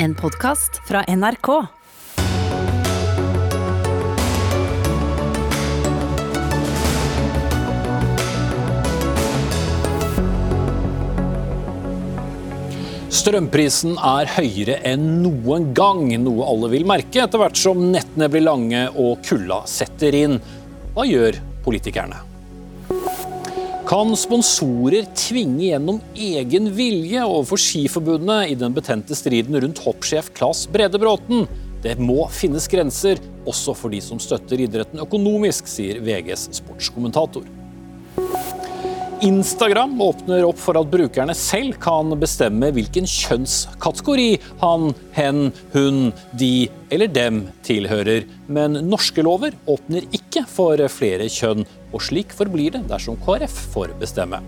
En podkast fra NRK. Strømprisen er høyere enn noen gang, noe alle vil merke etter hvert som nettene blir lange og kulda setter inn. Hva gjør politikerne? Kan sponsorer tvinge gjennom egen vilje overfor Skiforbundet i den betente striden rundt hoppsjef Claes Brede Bråten? Det må finnes grenser, også for de som støtter idretten økonomisk, sier VGs sportskommentator. Instagram åpner opp for at brukerne selv kan bestemme hvilken kjønnskategori han, hen, hun, de eller dem tilhører. Men norske lover åpner ikke for flere kjønn, og slik forblir det dersom KrF får bestemme.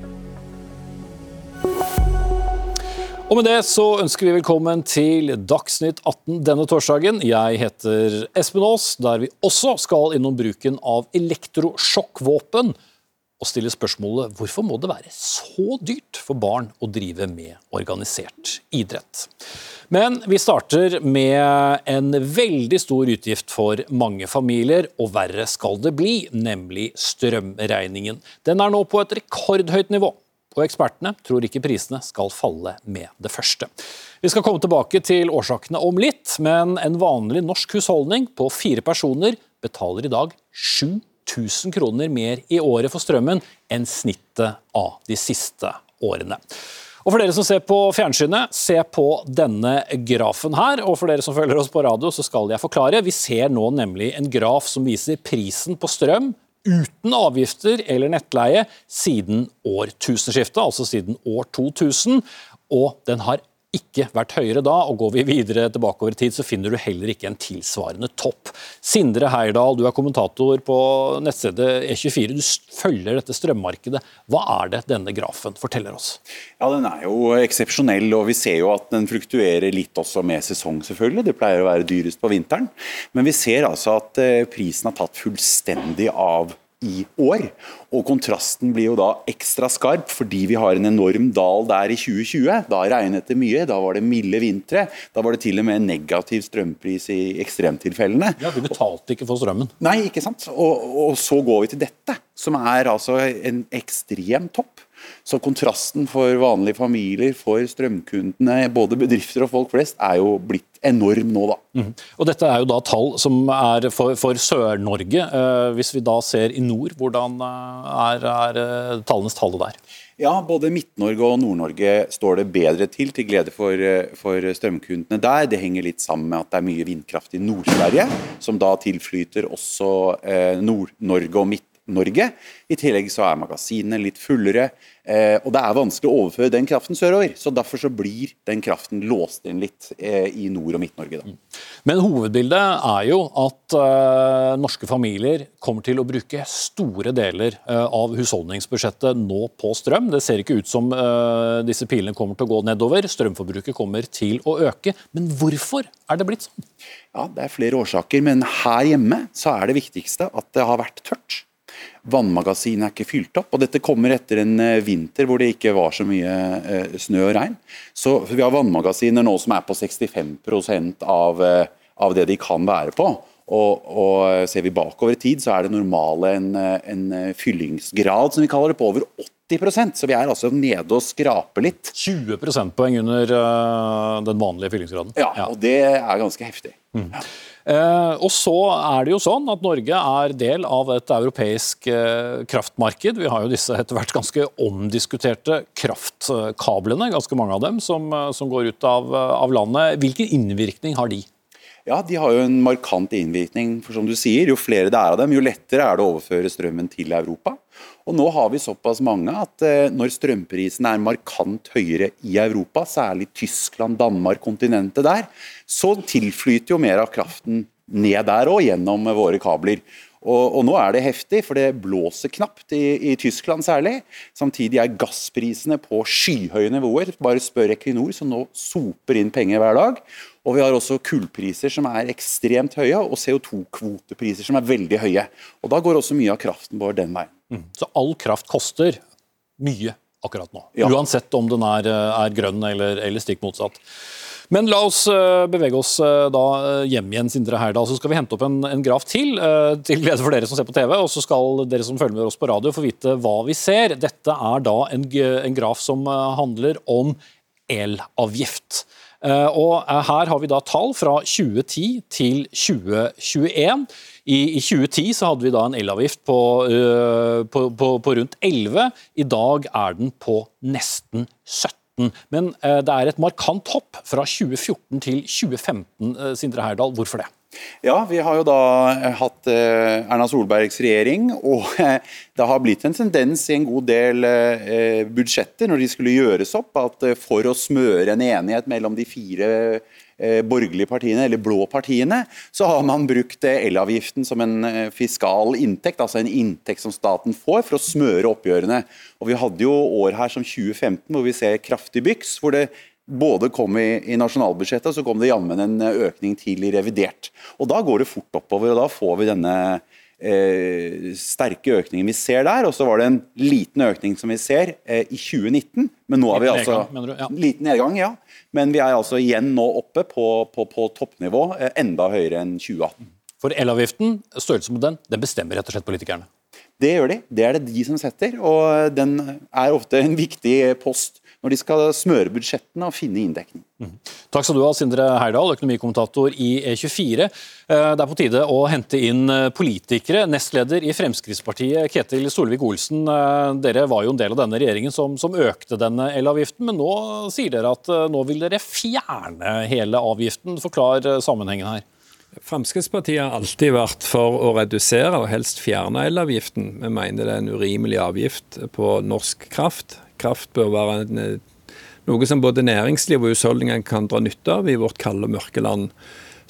Og med det så ønsker vi velkommen til Dagsnytt 18 denne torsdagen. Jeg heter Espen Aas, der vi også skal innom bruken av elektrosjokkvåpen og stiller spørsmålet hvorfor må det være så dyrt for barn å drive med organisert idrett. Men vi starter med en veldig stor utgift for mange familier, og verre skal det bli, nemlig strømregningen. Den er nå på et rekordhøyt nivå. Og ekspertene tror ikke prisene skal falle med det første. Vi skal komme tilbake til årsakene om litt, men en vanlig norsk husholdning på fire personer betaler i dag 7 1000 kroner mer i året for strømmen enn snittet av de siste årene. Og For dere som ser på fjernsynet, se på denne grafen her. Og for dere som følger oss på radio, så skal jeg forklare. Vi ser nå nemlig en graf som viser prisen på strøm uten avgifter eller nettleie siden årtusenskiftet, altså siden år 2000. Og den har ikke vært høyere da, og går vi videre tilbake over tid, så finner du heller ikke en tilsvarende topp. Sindre Heirdal, du er kommentator på nettstedet E24. Du følger dette strømmarkedet. Hva er det denne grafen forteller oss? Ja, Den er jo eksepsjonell, og vi ser jo at den fluktuerer litt også med sesong, selvfølgelig. Det pleier å være dyrest på vinteren. Men vi ser altså at eh, prisen har tatt fullstendig av i år. Og kontrasten blir jo da ekstra skarp fordi vi har en enorm dal der i 2020. Da regnet det mye, da var det milde vintre. Da var det til og med negativ strømpris i ekstremtilfellene. Ja, Vi betalte ikke for strømmen. Nei, ikke sant. Og, og så går vi til dette, som er altså en ekstrem topp. Så kontrasten for vanlige familier, for strømkundene, både bedrifter og folk flest, er jo blitt enorm nå, da. Mm. Og Dette er jo da tall som er for, for Sør-Norge. Eh, hvis vi da ser i nord, hvordan eh, er, er eh, tallenes tale der? Ja, både Midt-Norge og Nord-Norge står det bedre til, til glede for, eh, for, strømkundene der. Det henger litt sammen med at det er mye vindkraft i Nord-Sverige, som da tilflyter også eh, Nord-Norge og Midt-Norge. I tillegg så er magasinene litt fullere. Eh, og det er vanskelig å overføre den kraften sørover. så Derfor så blir den kraften låst inn litt eh, i Nord- og Midt-Norge. Mm. Men hovedbildet er jo at uh, norske familier kommer til å bruke store deler av husholdningsbudsjettet nå på strøm. Det ser ikke ut som disse pilene kommer til å gå nedover. Strømforbruket kommer til å øke. Men hvorfor er det blitt sånn? Ja, Det er flere årsaker, men her hjemme så er det viktigste at det har vært tørt. Vannmagasinet er ikke fylt opp. og Dette kommer etter en eh, vinter hvor det ikke var så mye eh, snø og regn. Så Vi har vannmagasiner nå som er på 65 av, eh, av det de kan være på. Og, og, Ser vi bakover i tid, så er det normale en, en fyllingsgrad som vi kaller det, på over 80 Så vi er altså nede og skraper litt. 20 prosentpoeng under uh, den vanlige fyllingsgraden. Ja, ja, og det er ganske heftig. Mm. Ja. Uh, og så er det jo sånn at Norge er del av et europeisk uh, kraftmarked. Vi har jo disse etter hvert ganske omdiskuterte kraftkablene, ganske mange av dem, som, som går ut av, av landet. Hvilken innvirkning har de? Ja, De har jo en markant innvirkning. for som du sier, Jo flere det er av dem, jo lettere er det å overføre strømmen til Europa. Og Nå har vi såpass mange at når strømprisen er markant høyere i Europa, særlig Tyskland, Danmark, kontinentet der, så tilflyter jo mer av kraften ned der òg, gjennom våre kabler. Og, og, nå er det heftig, for det blåser knapt, i, i, Tyskland særlig. Samtidig er gassprisene på skyhøye nivåer. Bare spør Equinor, som nå soper inn penger hver dag. Og vi har også kullpriser som er ekstremt høye, og CO2-kvotepriser som er veldig høye. Og Da går også mye av kraften vår den veien. Mm. Så all kraft koster mye akkurat nå? Ja. Uansett om den er, er grønn eller, eller stikk motsatt? Men la oss uh, bevege oss uh, da hjem igjen, Sindre Herdal. Så skal vi hente opp en, en graf til, til glede for dere som ser på TV. Og så skal dere som følger med oss på radio få vite hva vi ser. Dette er da en, en graf som handler om elavgift. Og Her har vi da tall fra 2010 til 2021. I, I, 2010 så hadde vi da en elavgift på, uh, på, på, på, rundt 11. I dag er den på nesten 17. Men det er et markant hopp fra 2014 til 2015. Uh, Sindre Herdal, hvorfor det? Ja, vi har jo da hatt Erna Solbergs regjering, og det har blitt en tendens i en god del budsjetter når de skulle gjøres opp, at for å smøre en enighet mellom de fire Eh, borgerlige partiene, eller blå partiene, så har man brukt eh, elavgiften som en eh, fiskal inntekt, altså en inntekt som staten får for å smøre oppgjørene. Og Vi hadde jo år her som 2015 hvor vi ser kraftig byks, hvor det både kom i, i nasjonalbudsjettet så kom det jammen en økning til i revidert. Og Da går det fort oppover, og da får vi denne eh, sterke økningen vi ser der. Og så var det en liten økning som vi ser eh, i 2019. Men nå er vi altså nedgang, ja. Liten nedgang, ja. Men vi er altså igjen nå oppe på, på, på toppnivå, eh, enda høyere enn 2018. For elavgiften, størrelsen på den, den bestemmer rett og slett politikerne? Det gjør de. Det er det de som setter. Og den er ofte en viktig post når de skal smøre budsjettene og finne inndekning. Mm. Takk skal du ha, Sindre Heyerdahl, økonomikommentator i E24. Eh, det er på tide å hente inn eh, politikere. Nestleder i Fremskrittspartiet, Ketil Solvik-Olsen. Eh, dere var jo en del av denne regjeringen som, som økte denne elavgiften, men nå sier dere at nå vil dere fjerne hele avgiften. Forklar sammenhengen her. Fremskrittspartiet har alltid vært for å redusere og helst fjerne elavgiften. Vi mener det er en urimelig avgift på norsk kraft kraft bør være eh, noe som både næringsliv og husholdningene kan dra nytte av i vårt kalde, mørke land.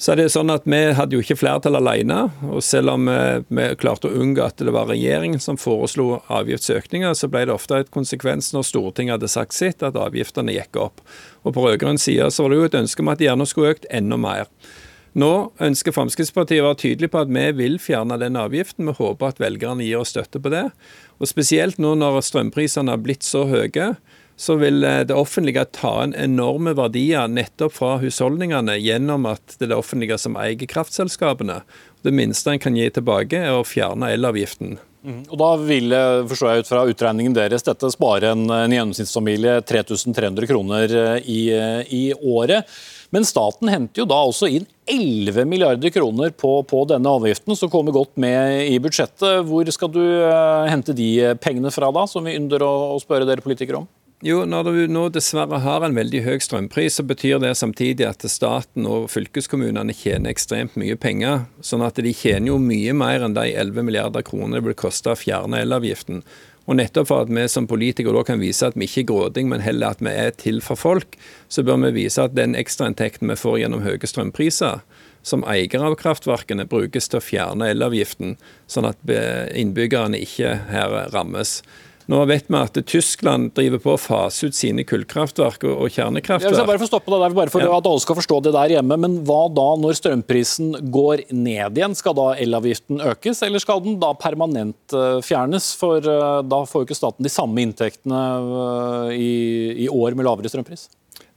Så er det sånn at Vi hadde jo ikke flertall alene, og selv om vi, vi klarte å unngå at det var regjeringen som foreslo avgiftsøkninger, så ble det ofte et konsekvens når Stortinget hadde sagt sitt, at avgiftene gikk opp. Og På rød-grønn side så var det jo et ønske om at de gjerne skulle økt enda mer. Nå ønsker Fremskrittspartiet å være tydelig på at vi vil fjerne den avgiften. Vi håper at velgerne gir oss støtte på det. Og Spesielt nå når strømprisene har blitt så høye, så vil eh, det offentlige ta en enorme verdier nettopp fra husholdningene gjennom at det er det offentlige som eier kraftselskapene. Det minste en kan gi tilbake, er å fjerne elavgiften. Mm. Og Da vil forstår jeg ut fra utregningen deres, dette spare en, en gjennomsnittsfamilie 3300 kroner eh, i, eh, i året. Men staten henter jo da også inn 11 milliarder kroner på, på, denne avgiften, som kommer godt med i budsjettet. Hvor skal du uh, hente de pengene fra, da, som vi ynder å, å spørre dere politikere om? Jo, Når du nå dessverre har en veldig høy strømpris, så betyr det samtidig at staten og fylkeskommunene tjener ekstremt mye penger. Sånn at de tjener jo mye mer enn de 11 milliarder kroner det vil koste å fjerne elavgiften. Og nettopp for at vi som politikere da kan vise at vi ikke er gråding, men heller at vi er til for folk, så bør vi vise at den ekstrainntekten vi får gjennom høye strømpriser, som eiere av kraftverkene, brukes til å fjerne elavgiften, sånn at innbyggerne ikke her rammes. Nå vet vi at Tyskland driver på å fase ut sine kullkraftverk og kjernekraftverk. Jeg bare få stoppe det der, bare for ja. at alle skal forstå det der hjemme. Men hva da når strømprisen går ned igjen? Skal da elavgiften økes, eller skal den da permanent eh, fjernes? For eh, da får jo ikke staten de samme inntektene eh, i, i år med lavere strømpris?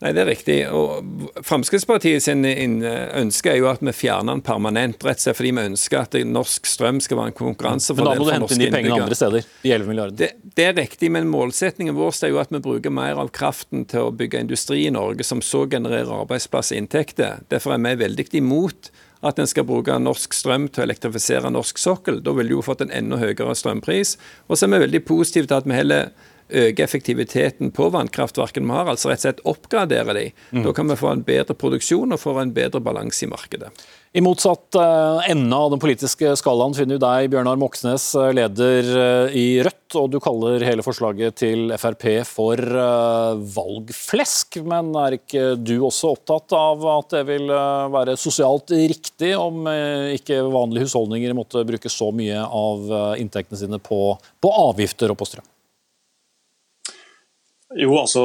Nei, Det er riktig. og Fremskrittspartiet sin ønske er jo at vi fjerner den permanent. rett og slett fordi vi ønsker at norsk strøm skal være en konkurransefordel for norske innbyggere. Men da må du hente inn de pengene andre steder? De 11 milliardene. Det, det, er riktig, men målsetningen vår er jo at vi bruker mer av kraften til å bygge industri i Norge, som så genererer arbeidsplasser og inntekter. Derfor er vi veldig imot at en skal bruke norsk strøm til å elektrifisere norsk sokkel. Da ville du jo fått en enda høyere strømpris. Og så er vi veldig positive til at vi heller øke effektiviteten på vannkraftverkene vi har, altså rett og slett oppgradere de. Mm. Da kan vi få en bedre produksjon og få en bedre balanse i markedet. I motsatt uh, ende av den politiske skalaen finner vi deg, Bjørnar Moxnes, eh, leder uh, i Rødt, og du kaller hele forslaget til Frp for valgflesk. Men er ikke du også opptatt av at det vil være sosialt riktig om ikke vanlige husholdninger måtte bruke så mye av inntektene sine på, på avgifter og på strøm? Jo, altså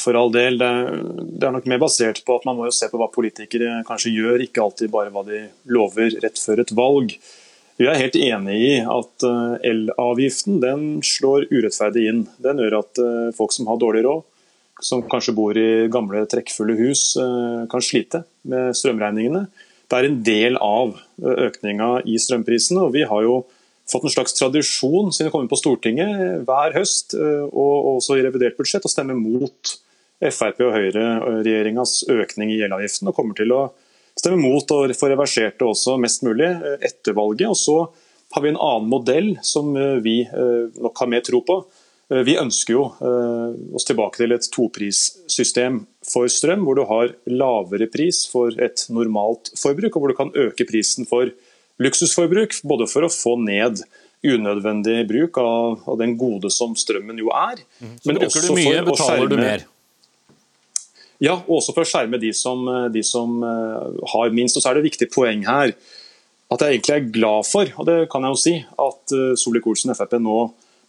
for all del. Det, det, er nok mer basert på at man må jo se på hva politikere kanskje gjør, ikke alltid bare hva de lover rett før et valg. Vi er helt enig i at eh, elavgiften den slår urettferdig inn. Den gjør at eh, folk som har dårlig råd, som kanskje bor i gamle, trekkfulle hus, eh, kan slite med strømregningene. Det er en del av økninga i strømprisene. og Vi har jo fått en slags tradisjon siden vi kom inn på Stortinget hver høst og også i revidert budsjett å stemme mot Frp og Høyre-regjeringas økning i gjeldavgiften, Og kommer til å stemme mot og få reversert det også mest mulig etter valget. Og så har vi en annen modell som vi nok har mer tro på Eh, vi ønsker jo eh, oss tilbake til et toprissystem for strøm, hvor du har lavere pris for et normalt forbruk, og hvor du kan øke prisen for luksusforbruk, både for å få ned unødvendig bruk av, av den gode som strømmen jo er. Mm. Så men bruker du mye, betaler du mer? Ja, og også for å skjerme de som, de som uh, har minst. Og så er det et viktig poeng her at jeg egentlig er glad for, og det kan jeg jo si, at uh, Solvik-Olsen Frp nå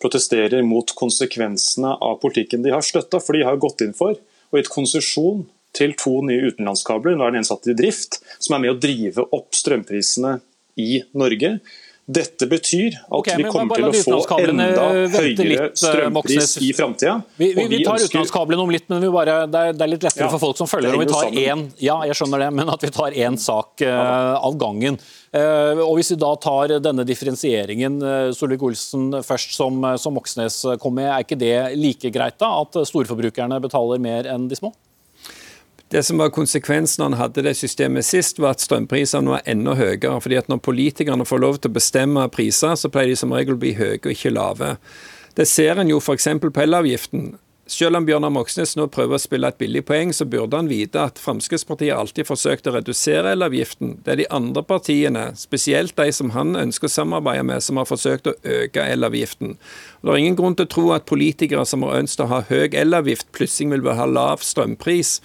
protesterer mot konsekvensene av politikken de har støtta. For de har gått inn for og gitt konsesjon til to nye utenlandskabler, nå er den ene satt i drift, som er med å drive opp strømprisene i Norge. Dette betyr at okay, vi kommer til å få enda høyere litt, eh, strømpris i framtida. Vi, vi, vi, tar utenlandskablene om litt, men bare, det, er, det, er, litt lettere ja, for folk som følger om vi tar én ja, jeg skjønner det, men at vi tar én sak uh, av gangen. Uh, og Hvis vi da tar denne differensieringen uh, Solvik-Olsen først, som, som Moxnes kom med, er ikke det like greit da, at storforbrukerne betaler mer enn de små? Det som var Konsekvensen når han hadde det systemet sist, var at strømprisene var enda høyere. fordi at Når politikerne får lov til å bestemme priser, så pleier de som regel å bli høye og ikke lave. Det ser en jo f.eks. på elavgiften. Selv om Bjørnar Moxnes nå prøver å spille et billig poeng, så burde han vite at Fremskrittspartiet alltid forsøkt å redusere elavgiften. Det er de andre partiene, spesielt de som han ønsker å samarbeide med, som har forsøkt å øke elavgiften. Og det er ingen grunn til å tro at politikere som har ønsket å ha høy elavgift, plutselig vil ha lav strømpris.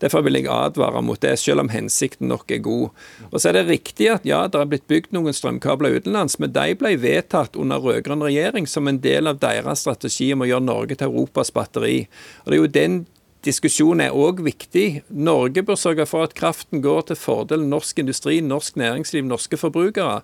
Derfor vil jeg advare mot det, selv om hensikten nok er god. Og så er det riktig at ja, det er blitt bygd noen strømkabler utenlands, men de ble vedtatt under rød-grønn regjering som en del av deres strategi om å gjøre Norge til Europas batteri. Og det er jo den diskusjonen er òg viktig. Norge bør sørge for at kraften går til fordel norsk industri, norsk næringsliv, norske forbrukere.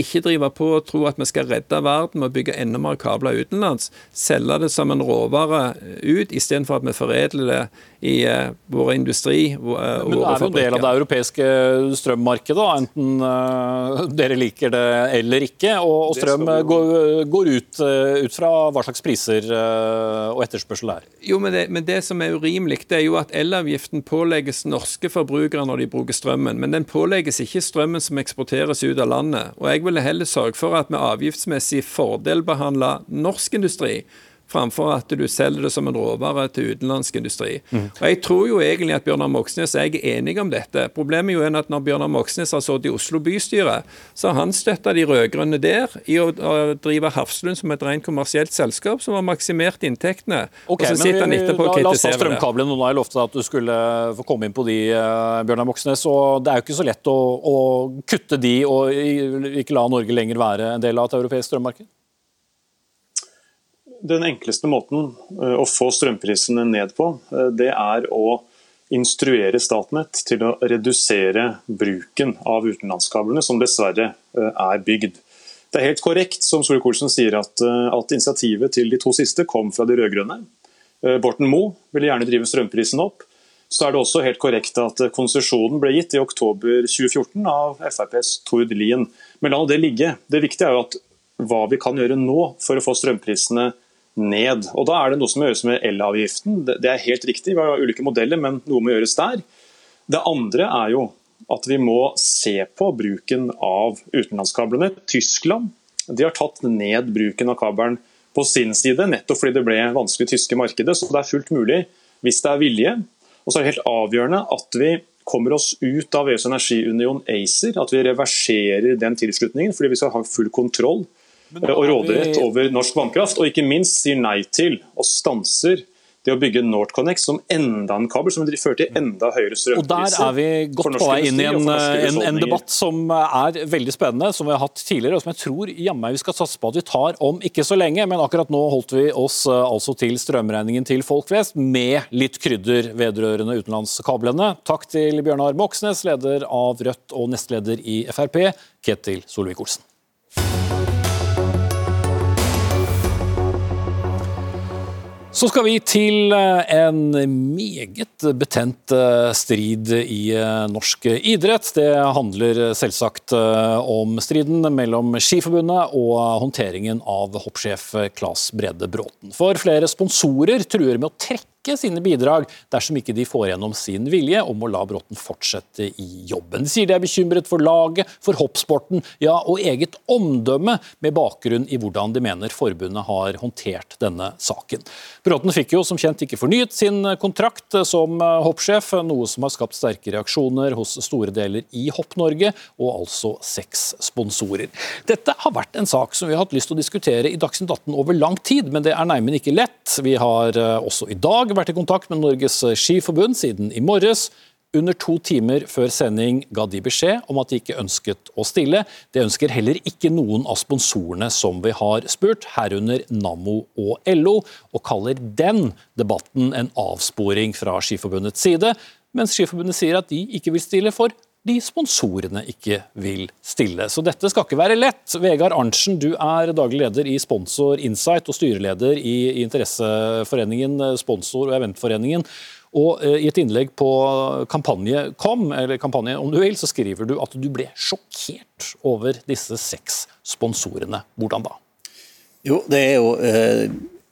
Ikke drive på og tro at vi skal redde verden med å bygge enda mer kabler utenlands. Selge det som en råvare ut, istedenfor at vi foredler det i uh, vår industri. Uh, Men det er jo en del av det europeiske strømmarkedet, enten uh, dere liker det eller ikke. Og, og strøm går, går, ut, ut fra hva slags priser og etterspørsel det er. Jo, men det, men det som er urimelig, det er jo at elavgiften pålegges norske forbrukere når de bruker strømmen. Men den pålegges ikke strømmen som eksporteres ut av landet. Og jeg ville heller sørge for at vi avgiftsmessig fordelbehandla norsk industri framfor at du selger det som en råvare til utenlandsk industri. Mm. Og Jeg tror jo egentlig at Bjørnar Moxnes og jeg er enige om dette. Problemet er jo at når Bjørnar Moxnes har sittet i Oslo bystyre, så har han støtta de rød-grønne der i å, drive Hafslund som et rent kommersielt selskap som har maksimert inntektene. Okay, og så sitter han etterpå og kritiserer det. La oss ta strømkablene nå. har Jeg lovte at du skulle få komme inn på de, uh, Bjørnar Moxnes. og Det er jo ikke så lett å, å kutte de og ikke la Norge lenger være en del av et europeisk strømmarked? Den enkleste måten eh, å få strømprisene ned på, eh, det er å instruere Statnett til å redusere bruken av utenlandskablene, som dessverre eh, er bygd. Det er helt korrekt som Solvik-Olsen sier at, at, initiativet til de to siste kom fra de rød-grønne. Borten Moe ville gjerne drive strømprisen opp. Så er det også helt korrekt at konsesjonen ble gitt i oktober 2014 av FrPs Tord Lien. Men la det ligge. Det viktige er jo at hva vi kan gjøre nå for å få strømprisene ned. Og Da er det noe som må gjøres med elavgiften. Det er helt riktig, vi har ulike modeller, men noe må gjøres der. Det andre er jo at vi må se på bruken av utenlandskablene. Tyskland de har tatt ned bruken av kabelen på sin side, nettopp fordi det ble vanskelig i tyske markedet. Så det er fullt mulig hvis det er vilje. Og så er det helt avgjørende at vi kommer oss ut av EUs energiunion ACER, at vi reverserer den tilslutningen, fordi vi skal ha full kontroll og råderett over norsk vannkraft, og ikke minst sier nei til og stanser det å bygge NorthConnect som enda en kabel som vil føre til enda høyere strømpriser. Og Der er vi godt på vei inn i en, en, en, debatt som er veldig spennende, som vi har hatt tidligere, og som jeg tror jammen vi skal satse på at vi tar om ikke så lenge. Men akkurat nå holdt vi oss eh, altså til strømregningen til folk flest, med litt krydder vedrørende utenlandskablene. Takk til Bjørnar Moxnes, leder av Rødt og nestleder i Frp, Ketil Solvik-Olsen. Så skal vi til eh, en meget betent eh, strid i eh, norsk idrett. Det handler selvsagt om striden mellom Skiforbundet og håndteringen av hoppsjef Claes Brede Bråten. For flere sponsorer truer med å trekke sine bidrag dersom ikke de får gjennom sin vilje om å la Bråten fortsette i jobben. De sier de er bekymret for laget, for hoppsporten, ja og eget omdømme, med bakgrunn i hvordan de mener forbundet har håndtert denne saken. Bråten fikk jo som kjent ikke fornyet sin kontrakt som hoppsjef, noe som har skapt sterke reaksjoner hos store deler i Hopp-Norge, og altså seks sponsorer. Dette har vært en sak som vi har hatt lyst til å diskutere i Dagsnytt 18 over lang tid, men det er neimen ikke lett. Vi har eh, også i dag vært i kontakt med Norges Skiforbund siden i morges. Under to timer før sending ga de beskjed om at de ikke ønsket å stille. Det ønsker heller ikke noen av sponsorene som vi har spurt, herunder Nammo og LO, og kaller den debatten en avsporing fra Skiforbundets side, mens Skiforbundet sier at de ikke vil stille for de sponsorene ikke vil stille. Så dette skal ikke være lett. Vegard Arntzen, du er daglig leder i Sponsor Insight og styreleder i Interesseforeningen Sponsor og Eventforeningen. Og eh, I et innlegg på kampanje.com, eller kampanje om du vil, så skriver du at du ble sjokkert over disse seks sponsorene. Hvordan da? Jo, det er jo eh,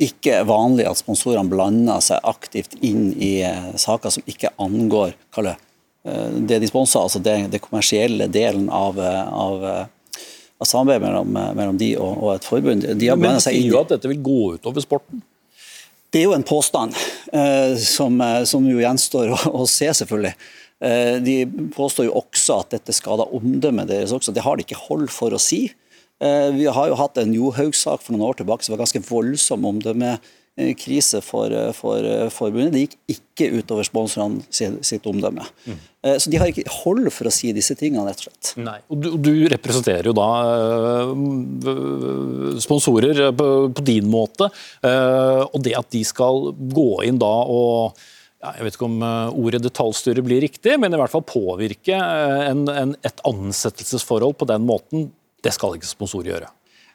ikke vanlig at sponsorene blander seg aktivt inn i eh, saker som ikke angår eh, det de sponser, altså det, det kommersielle delen av, eh, av, eh, av samarbeidet mellom, mellom, de og, og et forbund. De har Men sier jo at dette vil gå utover sporten? Det er jo en påstand eh, som, eh, som, jo gjenstår å, å se, selvfølgelig. Eh, de påstår jo også at dette skader omdømmet deres også. Det har de ikke hold for å si. Eh, vi har jo hatt en Johaug-sak for noen år tilbake som var ganske voldsom omdømme Eh, krise for, eh, for eh, forbundet. Det gikk ikke utover sponsorene sitt omdømme. Mm. Så de har ikke hold for å si disse tingene, rett og slett. Nei, og du, du representerer jo da sponsorer på, på, din måte. Og det at de skal gå inn da og ja, jeg vet ikke om ordet detaljstyre blir riktig, men i hvert fall påvirke en, en, et ansettelsesforhold på den måten, det skal ikke sponsorer gjøre.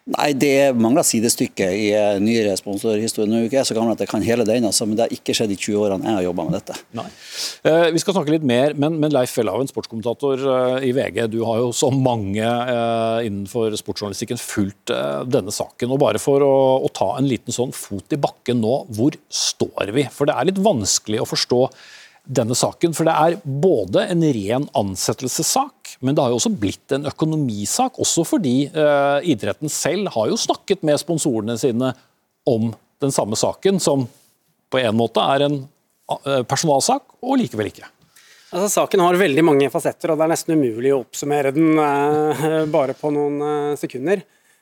Nei, Det mangler sidestykke i eh, nyere sponsorhistorie. Nå er jeg ikke så gammel at jeg kan hele den, altså, men det har ikke skjedd i 20 årene jeg har jobba med dette. Nei. Eh, vi skal snakke litt mer, men, men Leif Welhaven, sportskommentator eh, i VG. Du har jo så mange eh, innenfor sportsjournalistikken fulgt eh, denne saken. og Bare for å, å, ta en liten sånn fot i bakken nå, hvor står vi? For det er litt vanskelig å forstå denne saken. For det er både en ren ansettelsessak, men det har jo også blitt en økonomisak. Også fordi eh, idretten selv har jo snakket med sponsorene sine om den samme saken, som på en måte er en uh, personalsak, og likevel ikke. Altså, saken har veldig mange fasetter, og det er nesten umulig å oppsummere den eh, bare på noen sekunder.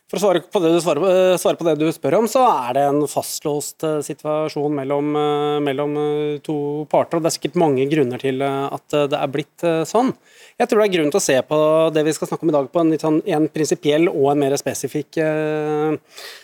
For å svare på, det du, svare, eh, svare på det du spør om, så er det en fastlåst eh, situasjon mellom, eh, mellom, to parter. og Det er sikkert mange grunner til at det er blitt sånn. Jeg tror det er grunn til å se på det vi skal snakke om i dag, på en, sånn, en prinsipiell og en mer spesifikk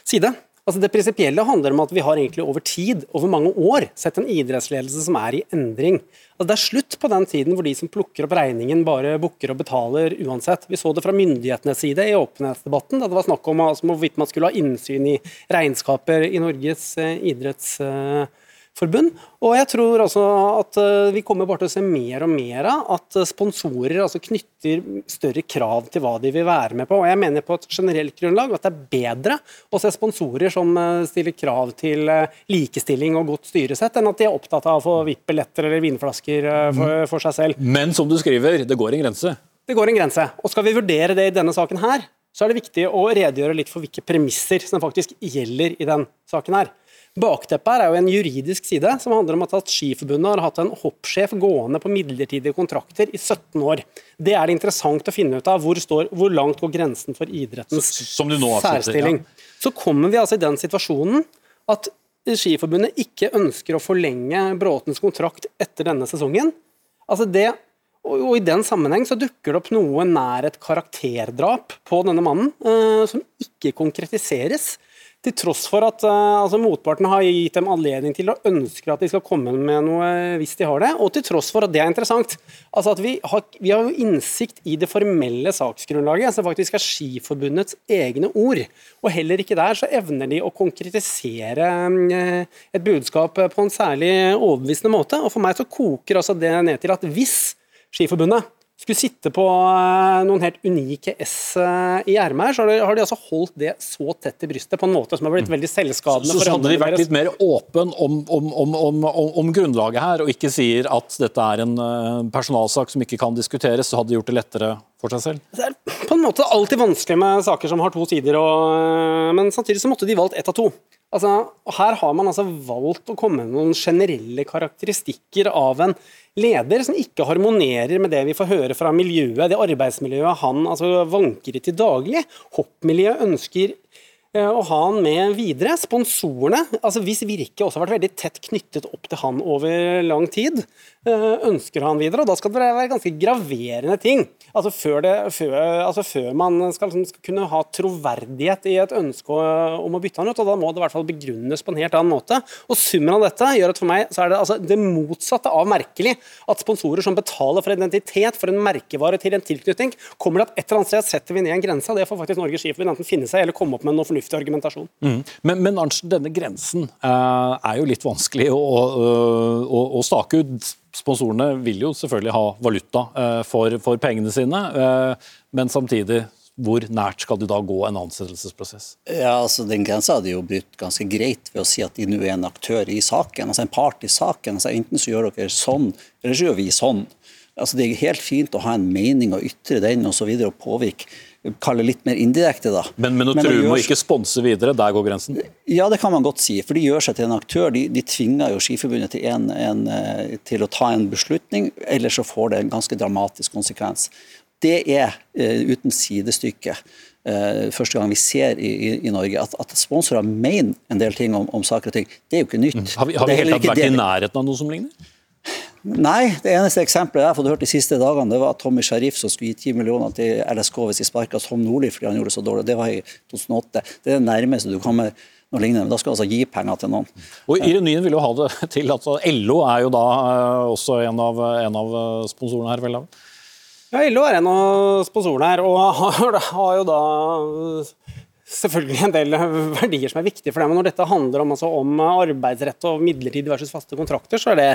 side. Altså Det prinsipielle handler om at vi har egentlig over tid, over mange år, sett en idrettsledelse som er i endring. Altså Det er slutt på den tiden hvor de som plukker opp regningen, bare bukker og betaler uansett. Vi så det fra myndighetenes side i åpenhetsdebatten, da det var snakk om altså, hvorvidt man skulle ha innsyn i regnskaper i Norges eh, idretts... Eh, forbund. Og jeg tror også at eh, vi kommer bare til å se mer og mer av at sponsorer altså knytter større krav til hva de vil være med på. Og jeg mener på et generelt grunnlag at det er bedre å se sponsorer som eh, stiller krav til eh, likestilling og godt styresett, enn at de er opptatt av å få VIP-billetter eller vinflasker for, for seg selv. Men som du skriver, det går en grense? Det går en grense. Og skal vi vurdere det i denne saken her, så er det viktig å redegjøre litt for hvilke premisser som faktisk gjelder i den saken her. Bakteppet her er jo en juridisk side, som handler om at Skiforbundet har hatt en hoppsjef gående på midlertidige kontrakter i 17 år. Det er det interessant å finne ut av. Hvor, står, hvor langt går grensen for idrettens særstilling? Ja. Så kommer vi altså i den situasjonen at Skiforbundet ikke ønsker å forlenge Bråtens kontrakt etter denne sesongen. Altså det, og, I den sammenheng så dukker det opp noe nær et karakterdrap på denne mannen, eh, som ikke konkretiseres. Til tross for at uh, altså motparten har gitt dem anledning til å ønske at de skal komme med noe hvis de har det, og til tross for at det er interessant. Altså at Vi har, vi har jo innsikt i det formelle saksgrunnlaget, som faktisk er Skiforbundets egne ord. Og heller ikke der så evner de å konkretisere uh, et budskap på en særlig overbevisende måte. Og For meg så koker altså det ned til at hvis Skiforbundet skulle sitte på eh, noen helt unike S eh, i ermet her, så har de altså holdt det så tett i brystet på en måte som har blitt veldig selvskadende. Så, så hadde de vært litt mer åpen om, om, om, om, grunnlaget her, og ikke sier at dette er en eh, personalsak som ikke kan diskuteres, så hadde de gjort det lettere for seg selv? Det er på en måte alltid vanskelig med saker som har to sider, og, men samtidig så måtte de valgt ett av to. Altså, her har man altså valgt å komme med noen generelle karakteristikker av en leder som ikke harmonerer med det vi får høre fra miljøet, det arbeidsmiljøet han altså vanker i til daglig. Hoppmiljøet ønsker å ha han med videre. Sponsorene, altså hvis Virke også har vært veldig tett knyttet opp til han over lang tid, eh, ønsker han videre. og Da skal det være ganske graverende ting. Altså før, det, før, altså før man skal, liksom, skal, kunne ha troverdighet i et ønske om å bytte han ut. og Da må det i hvert fall begrunnes på en helt annen måte. Og Summen av dette gjør at for meg så er det altså det motsatte av merkelig at sponsorer som betaler for identitet, for en merkevare til en tilknytning, kommer til at et eller annet sted setter vi ned en grense. og Det får faktisk Norges Skiforbund enten finne seg eller komme opp med noe fornuftig argumentasjon. Mm. Men, men Arntzen, denne grensen uh, er jo litt vanskelig å, å, å, stake ut. Sponsorene vil jo selvfølgelig ha valuta uh, for, for, pengene sine, uh, men samtidig hvor nært skal de da gå en ansettelsesprosess? Ja, altså Den grensa hadde jo brutt ganske greit ved å si at de nå er en aktør i saken, altså en part i saken. altså Enten så gjør dere sånn, eller så gjør vi sånn. Altså Det er helt fint å ha en mening og ytre den og så videre, og påvirke kalle litt mer indirekte. da. Men, men å true med å ikke sponse videre, der går grensen? Ja, det kan man godt si. For de gjør seg til en aktør. De, de tvinger jo Skiforbundet til, en, en, eh, til, å ta en beslutning, ellers så får det en ganske dramatisk konsekvens. Det er uh, uten sidestykke. Uh, første gang vi ser i, i, i Norge at, at, sponsorer mener en del ting om, om, saker og ting. Det er jo ikke nytt. Mm. Har vi, har vi helt tatt vært i nærheten av noe som ligner? Nei, det eneste eksempelet jeg har fått hørt de siste dagene, det var Tommy Sharif som skulle gi 10 millioner til LSK hvis de sparka Tom Nordli fordi han gjorde det så dårlig. Det var i 2008. Det er det nærmeste du kommer noe lignende. Men da skal du altså gi penger til noen. Og Ironien vil jo ha det til at LO er jo da eh, også en av, en av sponsorene her, vel? Ja, LO er en av sponsorene her, og har, har jo da selvfølgelig en del verdier som er viktige for dem. Men når dette handler om, altså, om arbeidsrett og midlertidig versus faste kontrakter, så er det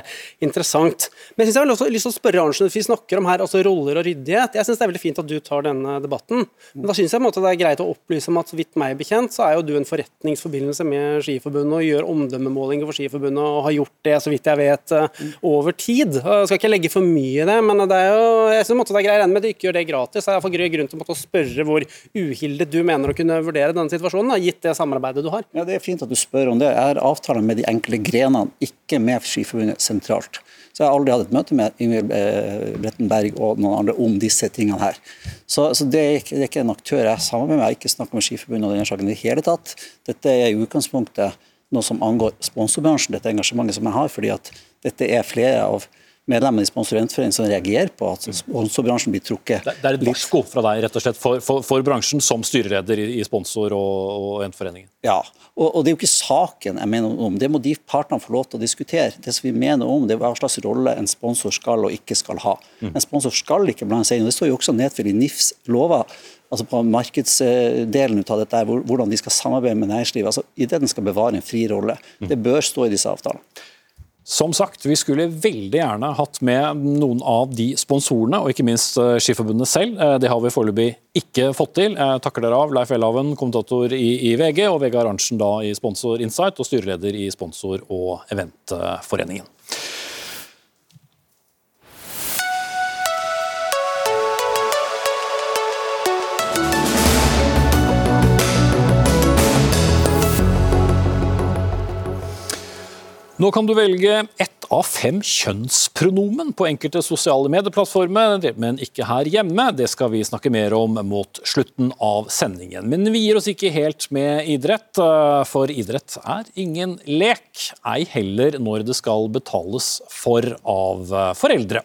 interessant. Men jeg, synes jeg har også lyst til å spørre Arnsen, Vi snakker om her altså roller og ryddighet. Jeg syns det er veldig fint at du tar denne debatten. Men da syns jeg måte, det er greit å opplyse om at så vidt meg bekjent, så er jo du en forretningsforbindelse med Skiforbundet og gjør omdømmemålinger for Skiforbundet og har gjort det, så vidt jeg vet, eh, over tid. Jeg skal ikke legge for mye i det, men det er jo, jeg synes det er greit med at du ikke gjør det gratis. Det er iallfall grunn til å spørre hvor uhildet du mener å kunne vurdere håndtere denne situasjonen, da, gitt det samarbeidet du har? Ja, Det er fint at du spør om det. Jeg har avtaler med de enkelte grenene, ikke med Skiforbundet sentralt. Så jeg har aldri hatt et møte med Ingvild Bretten Brettenberg og noen andre om disse tingene her. Så, så det, er ikke, det, er ikke, en aktør jeg samarbeider med. Jeg har ikke snakket med Skiforbundet om denne saken i det hele tatt. Dette er i utgangspunktet noe som angår sponsorbransjen, dette engasjementet som jeg har, fordi at dette er flere av medlemmene i Sponsorentforeningen som reagerer på at sponsorbransjen blir trukket Det er et varsko fra deg rett og slett for, for, for bransjen som styreleder i, i sponsor- og, og Entforeningen? Ja, og, og, det er jo ikke saken jeg mener om. Det må de partene få lov til å diskutere. Det som vi mener om, det er hva slags rolle en sponsor skal og ikke skal ha. Mm. En sponsor skal ikke blande seg inn. og Det står jo også nedfelt i NIFs lover altså på markedsdelen av dette, hvordan de skal samarbeide med næringslivet. altså I det den skal bevare en fri rolle. Mm. Det bør stå i disse avtalene. Som sagt, vi skulle veldig gjerne hatt med noen av de sponsorene, og ikke minst eh, Skiforbundet selv. Eh, det har vi foreløpig ikke fått til. Jeg takker dere av Leif Elhaven, kommentator i, i, VG, og Vegard Arntzen da i Sponsor Insight og styreleder i Sponsor- og Eventforeningen. Nå kan du velge ett av fem kjønnspronomen på enkelte sosiale medieplattformer, men ikke her hjemme. Det skal vi snakke mer om mot slutten av sendingen. Men vi gir oss ikke helt med idrett, for idrett er ingen lek. Ei heller når det skal betales for av foreldre.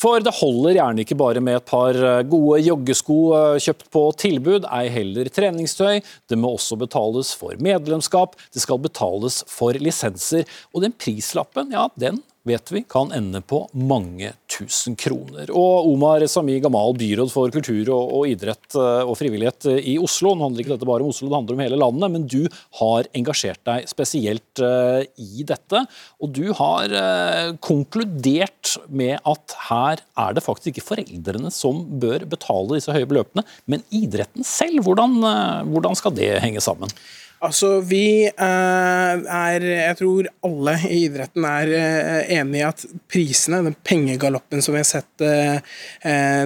For det holder gjerne ikke bare med et par eh, gode joggesko eh, kjøpt på tilbud, ei heller treningstøy. Det må også betales for medlemskap, det skal betales for lisenser. Og den prislappen, ja, den vet vi kan ende på mange tusen kroner. Og Omar Sami Gamal, byråd for kultur og, og, idrett eh, og frivillighet eh, i Oslo. Nå handler ikke dette bare om Oslo, det handler om hele landet, men du har engasjert deg spesielt uh, i dette. Og du har uh, konkludert med at her er det faktisk ikke foreldrene som bør betale disse høye beløpene, men idretten selv. Hvordan, uh, hvordan skal det henge sammen? Altså, vi eh, er Jeg tror alle i idretten er eh, enig i at prisene, den pengegaloppen som vi har sett eh,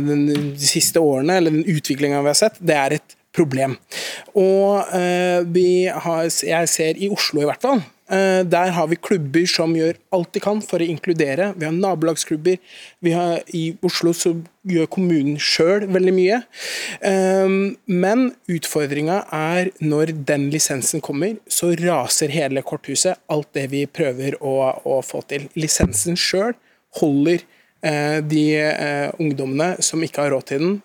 de siste årene, eller den utviklinga vi har sett, det er et problem. Og vi har, jeg ser i Oslo i hvert fall, Eh, der har vi klubber som gjør alt de kan for å inkludere. Vi har nabolagsklubber. Vi har, I Oslo så gjør kommunen sjøl veldig mye. Eh, men utfordringa er når den lisensen kommer, så raser hele korthuset alt det vi prøver å, å få til. Lisensen sjøl holder eh, de ungdommene som ikke har råd til den,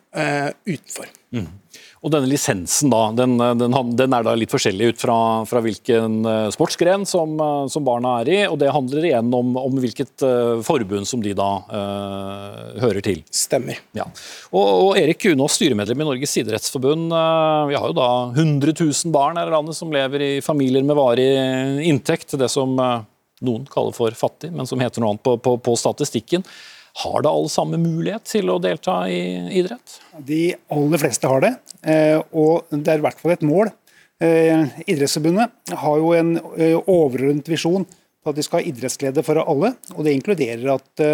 utenfor. Mm. Og denne lisensen da, den, den, den, er da litt forskjellig ut fra, fra hvilken eh, sportsgren som, eh, som, barna er i, og det handler igjen om, om hvilket uh, forbund som de da uh, hører til. Stemmer. Ja. Og, og, Erik Kunås, styremedlem i Norges idrettsforbund. Uh, vi har jo da 100 000 barn her i landet som lever i familier med varig inntekt, det som noen kaller for fattig, men som heter noe annet på, på, på statistikken. Har da alle samme mulighet til å delta i idrett? De aller fleste har det, eh, og det er i hvert fall et mål. Eh, Idrettsforbundet har jo en eh, overordnet visjon på at de skal ha idrettsglede for alle. og Det inkluderer at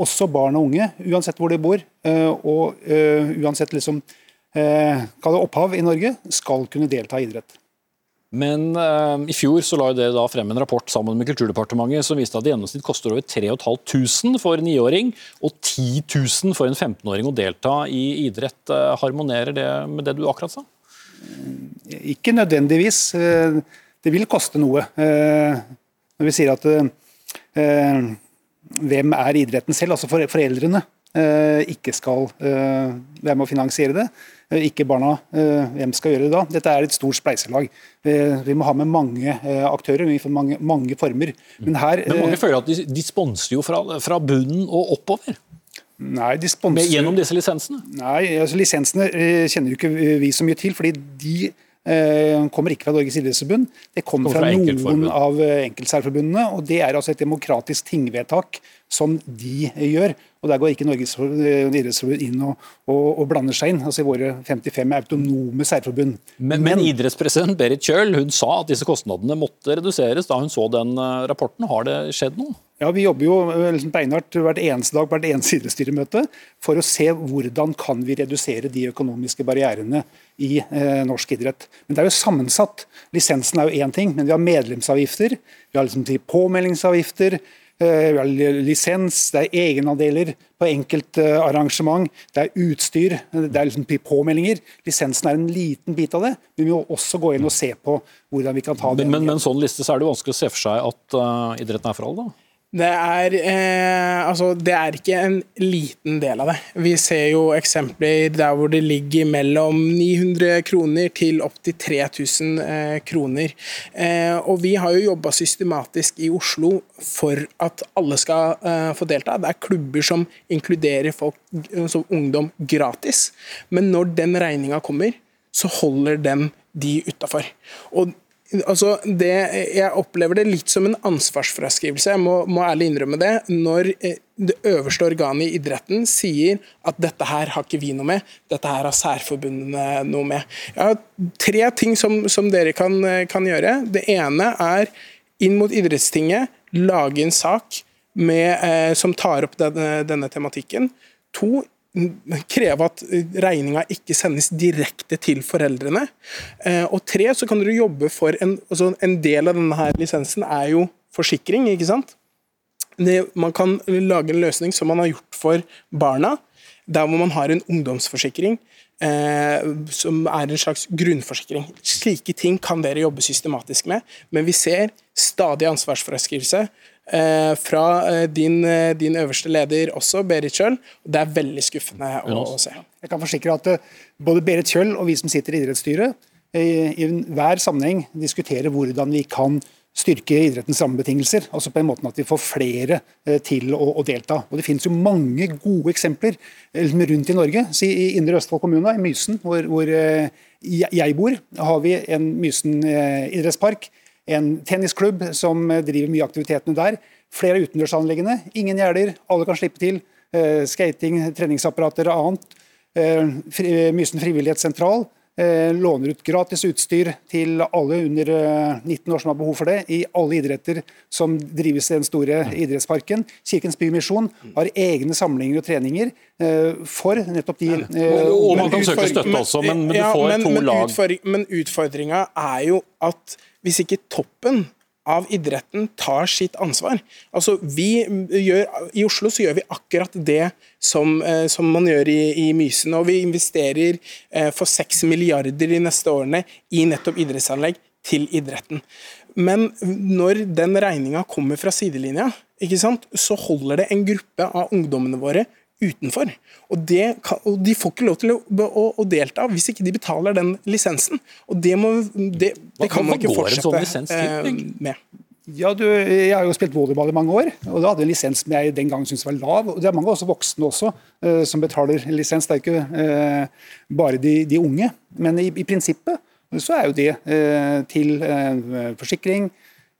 også barn og unge, uansett hvor de bor, og uansett liksom, opphav i Norge, skal kunne delta i idrett. Men uh, i fjor så la dere da frem en rapport sammen med Kulturdepartementet som viste at det gjennomsnitt koster over 3500 for en niåring og 10 000 for en 15-åring å delta i idrett. Uh, harmonerer det med det du akkurat sa? Ikke nødvendigvis. Det vil koste noe. Når vi sier at hvem er idretten selv, altså foreldrene, ikke skal være med å finansiere det Eh, ikke barna. Eh, hvem skal gjøre det da? Dette er et stort spleiselag. Eh, vi må ha med mange aktører, vi får mange, mange former. Men, her, Men mange føler at de, de sponser jo fra, fra bunnen og oppover? Nei, de sponser... Gjennom disse lisensene? Nei, altså lisensene kjenner jo ikke vi så mye til. fordi de kommer ikke fra Norges idrettsforbund. Det kommer, fra, fra noen av enkeltsærforbundene. og Det er altså et demokratisk tingvedtak som de gjør. Og Der går ikke Norges idrettsforbund inn og, og, og, blander seg inn. altså i Våre 55 autonome særforbund. Men, men, idrettspresident Berit Kjøll hun sa at disse kostnadene måtte reduseres da hun så den eh, rapporten. Har det skjedd noe? Ja, Vi jobber jo eh, liksom beinhardt hvert eneste dag på hvert eneste idrettsstyremøte for å se hvordan kan vi redusere de økonomiske barrierene i eh, norsk idrett. Men det er jo sammensatt. Lisensen er jo én ting, men vi har medlemsavgifter, vi har liksom påmeldingsavgifter, Eh, lisens, det er egenandeler på enkeltarrangement, det er utstyr, det er liksom påmeldinger. Lisensen er en liten bit av det, men vi må også gå inn og se på hvordan vi kan ta det. Men med en sånn liste så er det vanskelig å se for seg at uh, idretten er for alle? da? Det er, eh, altså, det er ikke en liten del av det. Vi ser jo eksempler der hvor det ligger mellom 900 kroner til opptil 3000 eh, kroner. Eh, og vi har jo jobba systematisk i Oslo for at alle skal eh, få delta. Det er klubber som inkluderer folk som ungdom gratis. Men når den regninga kommer, så holder den de utafor. Og Altså, det, jeg opplever det litt som en ansvarsfraskrivelse, jeg må, må ærlig innrømme det. Når eh, det øverste organet i idretten sier at dette her har ikke vi noe med, dette her har særforbundene noe med. Jeg har tre ting som, som dere kan, kan, gjøre. Det ene er inn mot idrettstinget, lage en sak med, eh, som tar opp denne, denne tematikken. To, kreve at regninga ikke sendes direkte til foreldrene. Eh, og tre, så kan dere jobbe for en, altså en del av denne her lisensen er jo forsikring, ikke sant. Det, man kan lage en løsning som man har gjort for barna, der hvor man har en ungdomsforsikring. Eh, som er en slags grunnforsikring. Slike ting kan dere jobbe systematisk med, men vi ser stadig ansvarsfraskrivelse fra eh, din, eh, din øverste leder også, Berit Kjøll. Det er veldig skuffende å, å se. Jeg kan forsikre at eh, både Berit Kjøll og vi som sitter i idrettsstyret, eh, i hver sammenheng diskuterer hvordan vi kan styrke idrettens rammebetingelser. altså på en måte at vi får flere eh, til å, å delta. Og Det finnes jo mange gode eksempler eh, rundt i Norge. Si, I Indre Østfold kommune, i Mysen, hvor, hvor eh, jeg bor, har vi en Mysen idrettspark. En tennisklubb som driver mye aktivitetene der. Flere av utendørsanleggene. Ingen gjerder, alle kan slippe til. Skating, treningsapparater og annet. Mysen frivillighetssentral Eh, låner ut gratis utstyr til alle under 19 eh, år som har behov for det, i alle idretter som drives i den store idrettsparken. Kirkens Bymisjon har egne samlinger og treninger eh, for nettopp de Og man kan søke støtte også, men, men du får ja, men, to lag. Men utfordringa er jo at hvis ikke toppen av idretten tar sitt ansvar. Altså, vi gjør, I Oslo så gjør vi akkurat det som, eh, som man gjør i, i, Mysen. og Vi investerer eh, for 6 milliarder de neste årene i nettopp idrettsanlegg til idretten. Men når den regninga kommer fra sidelinja, så holder det en gruppe av ungdommene våre utenfor. Og, det, og, De får ikke lov til å, å, å, delta hvis ikke de betaler den lisensen. Og Det, må, det, det kan man ikke fortsette sånn eh, med. Ja, du, Jeg har jo spilt volleyball i mange år, og da hadde en lisens som jeg den gangen syntes var lav. og Det er mange også voksne også uh, som betaler lisens, det er ikke uh, bare de, de, unge. Men i, i, prinsippet så er jo det uh, til forsikring,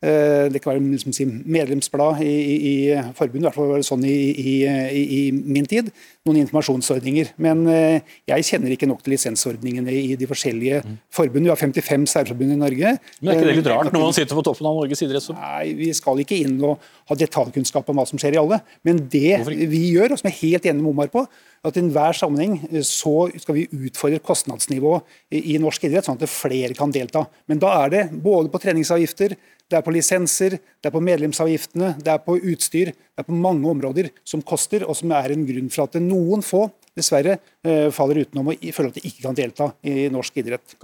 det kan være liksom, medlemsblad i, i, i forbundet, i hvert fall var det sånn i, i, min tid. Noen informasjonsordninger. Men eh, jeg kjenner ikke nok til lisensordningene i de forskjellige mm. forbund. Vi har 55 særforbund i Norge. Men er ikke det litt eh, rart når man sitter på toppen av Norges idrettsforbund? Nei, vi skal ikke inn og ha detaljkunnskap om hva som skjer i alle. Men det vi gjør, og som jeg er helt enig med Omar på, at i enhver sammenheng så skal vi utfordre kostnadsnivået i norsk idrett, sånn at flere kan delta. Men da er det både på treningsavgifter, det er på lisenser, det er på medlemsavgiftene, det er på utstyr. Det er på mange områder som koster, og som er en grunn for at noen få dessverre eh, faller utenom og føler at de ikke kan delta i norsk idrett.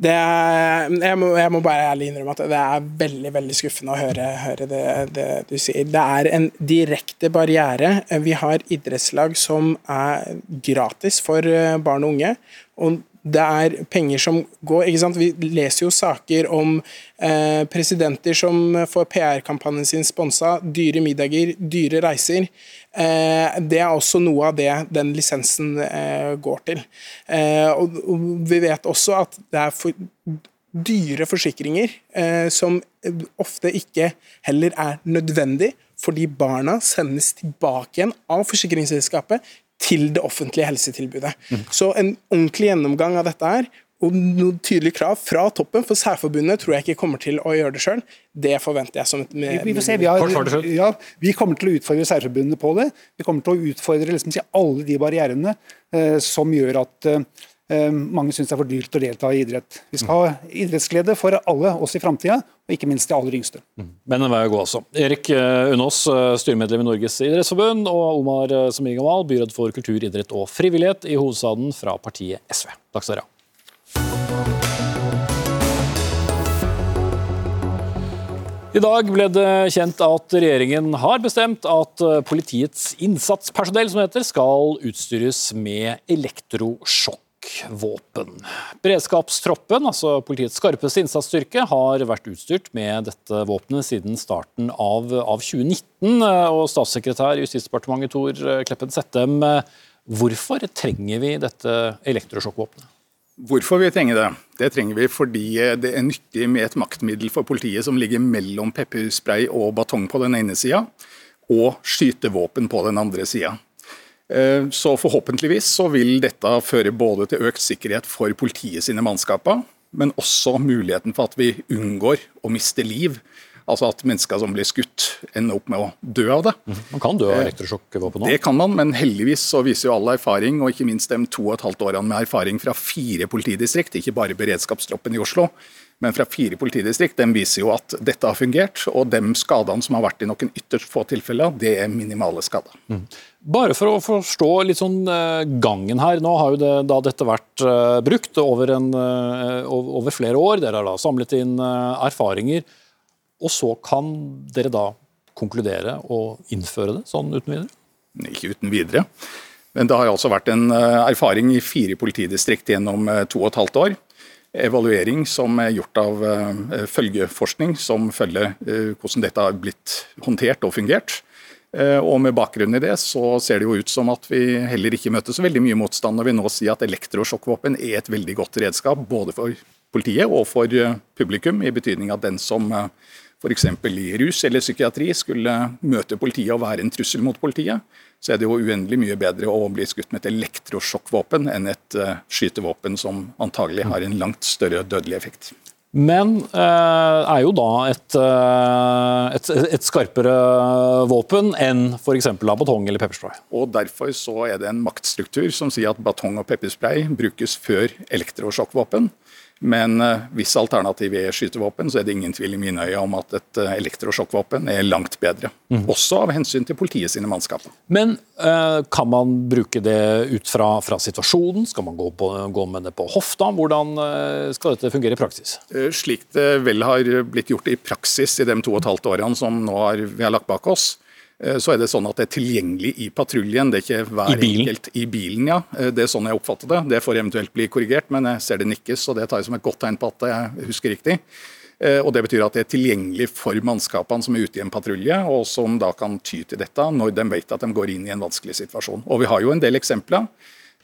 Er, jeg, må, jeg, må, bare ærlig innrømme at det er veldig veldig skuffende å høre, høre det, det, du sier. Det er en direkte barriere. Vi har idrettslag som er gratis for eh, barn og unge. og det er penger som går ikke sant? Vi leser jo saker om eh, presidenter som får PR-kampanjen sin sponsa, dyre middager, dyre reiser. Eh, det er også noe av det den lisensen eh, går til. Eh, og, og, vi vet også at det er for dyre forsikringer eh, som ofte ikke heller er nødvendig, fordi barna sendes tilbake igjen av forsikringsselskapet til det offentlige helsetilbudet. Mm. Så en ordentlig gjennomgang av dette her, og noen tydelige krav fra toppen, for Særforbundet tror jeg ikke kommer til å gjøre det sjøl. Det forventer jeg som et med, vi, vi, se, vi, har, ja, vi, kommer til å utfordre Særforbundet på det. Vi kommer til å utfordre liksom, alle de barrierene eh, som gjør at eh, Eh, mange syns det er for dyrt å delta i idrett. Vi skal ha idrettsglede for alle oss i framtida, og ikke minst de aller yngste. Mm. Men en vei å gå, altså. Erik eh, Unås, eh, styremedlem i Norges idrettsforbund, og Omar Samir Gamal, byråd for kultur, idrett og frivillighet i hovedstaden fra partiet SV. Takk skal dere ha. I dag ble det kjent at regjeringen har bestemt at politiets innsatspersonell som heter, skal utstyres med elektrosjokk våpen. Beredskapstroppen, altså politiets skarpeste innsatsstyrke, har vært utstyrt med dette våpenet siden starten av, av 2019. Og statssekretær i Justisdepartementet Tor Kleppen Settem, hvorfor trenger vi dette elektrosjokkvåpenet? Hvorfor vi trenger det? Det trenger vi fordi det er nyttig med et maktmiddel for politiet som ligger mellom pepperspray og batong på den ene sida, og skytevåpen på den andre sida. Eh, så forhåpentligvis så vil dette føre både til økt sikkerhet for politiet sine mannskaper, men også muligheten for at vi unngår å miste liv. Altså at mennesker som blir skutt, ender opp med å dø av det. Mhm. Man kan dø av elektrosjokkvåpen òg? Det kan man, men heldigvis så viser jo all erfaring, og ikke minst de to og et halvt årene med erfaring fra fire politidistrikt, ikke bare beredskapstroppen i Oslo, men fra fire politidistrikt, de viser jo at dette har fungert. Og de skadene som har vært i noen ytterst få tilfeller, det er minimale skader. Mm. Bare for å forstå litt sånn eh, gangen her. Nå har jo det, da dette vært uh, brukt over, en, uh, over, flere år. Dere har da samlet inn erfaringer. Og så kan dere da konkludere og innføre det sånn uten videre? Ikke uten videre. Men det har altså vært en eh, erfaring i fire politidistrikt gjennom eh, to og et halvt år. Evaluering som er gjort av eh, følgeforskning, som følger hvordan dette har blitt håndtert og fungert. Og Med bakgrunn i det så ser det jo ut som at vi heller ikke møter så veldig mye motstand når vi nå sier at elektrosjokkvåpen er et veldig godt redskap både for politiet og for publikum, i betydning at den som f.eks. i rus eller psykiatri skulle møte politiet og være en trussel mot politiet, så er det jo uendelig mye bedre å bli skutt med et elektrosjokkvåpen enn et skytevåpen som antagelig har en langt større dødelig effekt. Men eh, er jo da et, uh, et, et skarpere våpen enn f.eks. batong eller pepperspray. Og Derfor så er det en maktstruktur som sier at batong og pepperspray brukes før elektrosjokkvåpen. Men uh, hvis alternativet er skytevåpen, så er det ingen tvil i mine øyne om at et uh, elektrosjokkvåpen er langt bedre. Mm. Også av hensyn til politiet sine mannskaper. Men uh, kan man bruke det ut fra, fra situasjonen? Skal man gå, på, gå, med det på hofta? Hvordan skal dette fungere i praksis? Slik det vel har blitt gjort i praksis i de to og et halvt årene som har, vi har lagt bak oss, Eh, så er det sånn at det er tilgjengelig i patruljen. Det er ikke hver I bilen. enkelt i bilen, ja. Eh, det er sånn jeg oppfatter det. Det får eventuelt bli korrigert, men jeg ser det nikkes, og det tar jeg som et godt tegn på at jeg husker riktig. Eh, og Det betyr at det er tilgjengelig for mannskapene som er ute i en patrulje, og som da kan ty til dette når de vet at de går inn i en vanskelig situasjon. Og Vi har jo en del eksempler.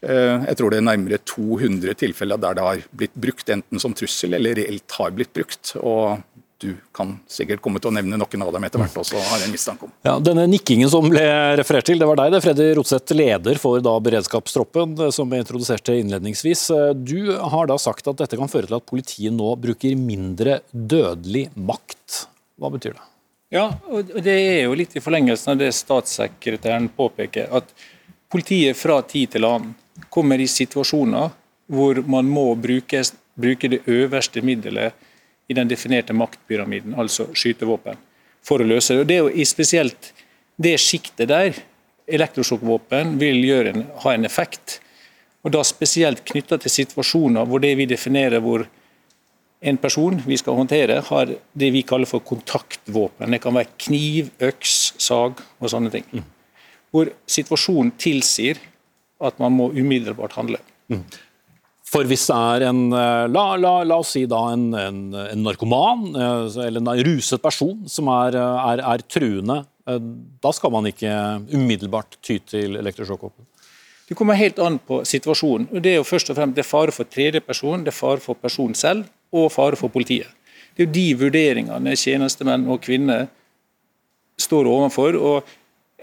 Jeg tror det er nærmere 200 tilfeller der det har blitt brukt enten som trussel eller reelt har blitt brukt. Og du kan sikkert komme til å nevne noen av dem etter hvert også, har jeg mistanke om. Ja, denne nikkingen som ble referert til, det var deg det, Freddy Rotseth, leder for da beredskapstroppen, eh, som jeg introduserte innledningsvis. Eh, du har da sagt at dette kan føre til at politiet nå bruker mindre dødelig makt. Hva betyr det? Ja, og det er jo litt i forlengelsen av det statssekretæren påpeker, at politiet fra tid til annen kommer i situasjoner hvor man må bruke, bruke det øverste middelet i den definerte maktpyramiden, altså skytevåpen, for å løse det. Og Det er jo spesielt det sjiktet der elektrosjokkvåpen vil en, ha en effekt. Og da Spesielt knytta til situasjoner hvor det vi definerer hvor en person vi skal håndtere, har det vi kaller for kontaktvåpen. Det kan være kniv, øks, sag og sånne ting. Mm. Hvor situasjonen tilsier at man må umiddelbart handle. Mm. For hvis det er en eh, La, la, la oss si da en, en, en, narkoman eh, eller en ruset person som er, eh, er, er, truende, da skal man ikke umiddelbart ty til elektrosjokkvåpen? Det kommer helt an på situasjonen. Det er jo først og fremst det er fare for tredjeperson, det er fare for personen selv og fare for politiet. Det er jo de vurderingene tjenestemenn og -kvinner står overfor. og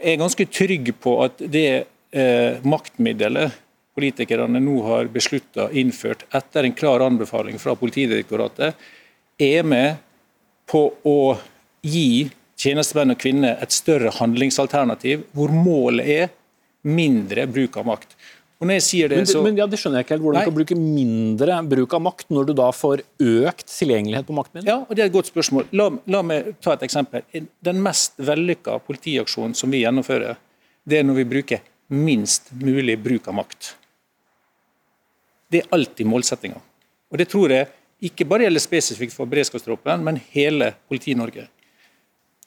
Jeg er ganske trygg på at det eh, maktmiddelet politikerne nå har beslutta innført etter en klar anbefaling fra Politidirektoratet, er med på å gi tjenestemenn og -kvinner et større handlingsalternativ, hvor målet er mindre bruk av makt. Og når jeg sier det, men, så... men ja, det skjønner jeg ikke helt. Hvordan du kan bruke mindre bruk av makt når du da får økt tilgjengelighet på maktmidler? Ja, og Det er et godt spørsmål. La, la meg ta et eksempel. Den mest vellykka politiaksjonen som vi gjennomfører, det er når vi bruker minst mulig bruk av makt. Det er alltid målsettinga. Og det tror jeg ikke bare gjelder spesifikt for beredskapstroppen, men hele Politi-Norge.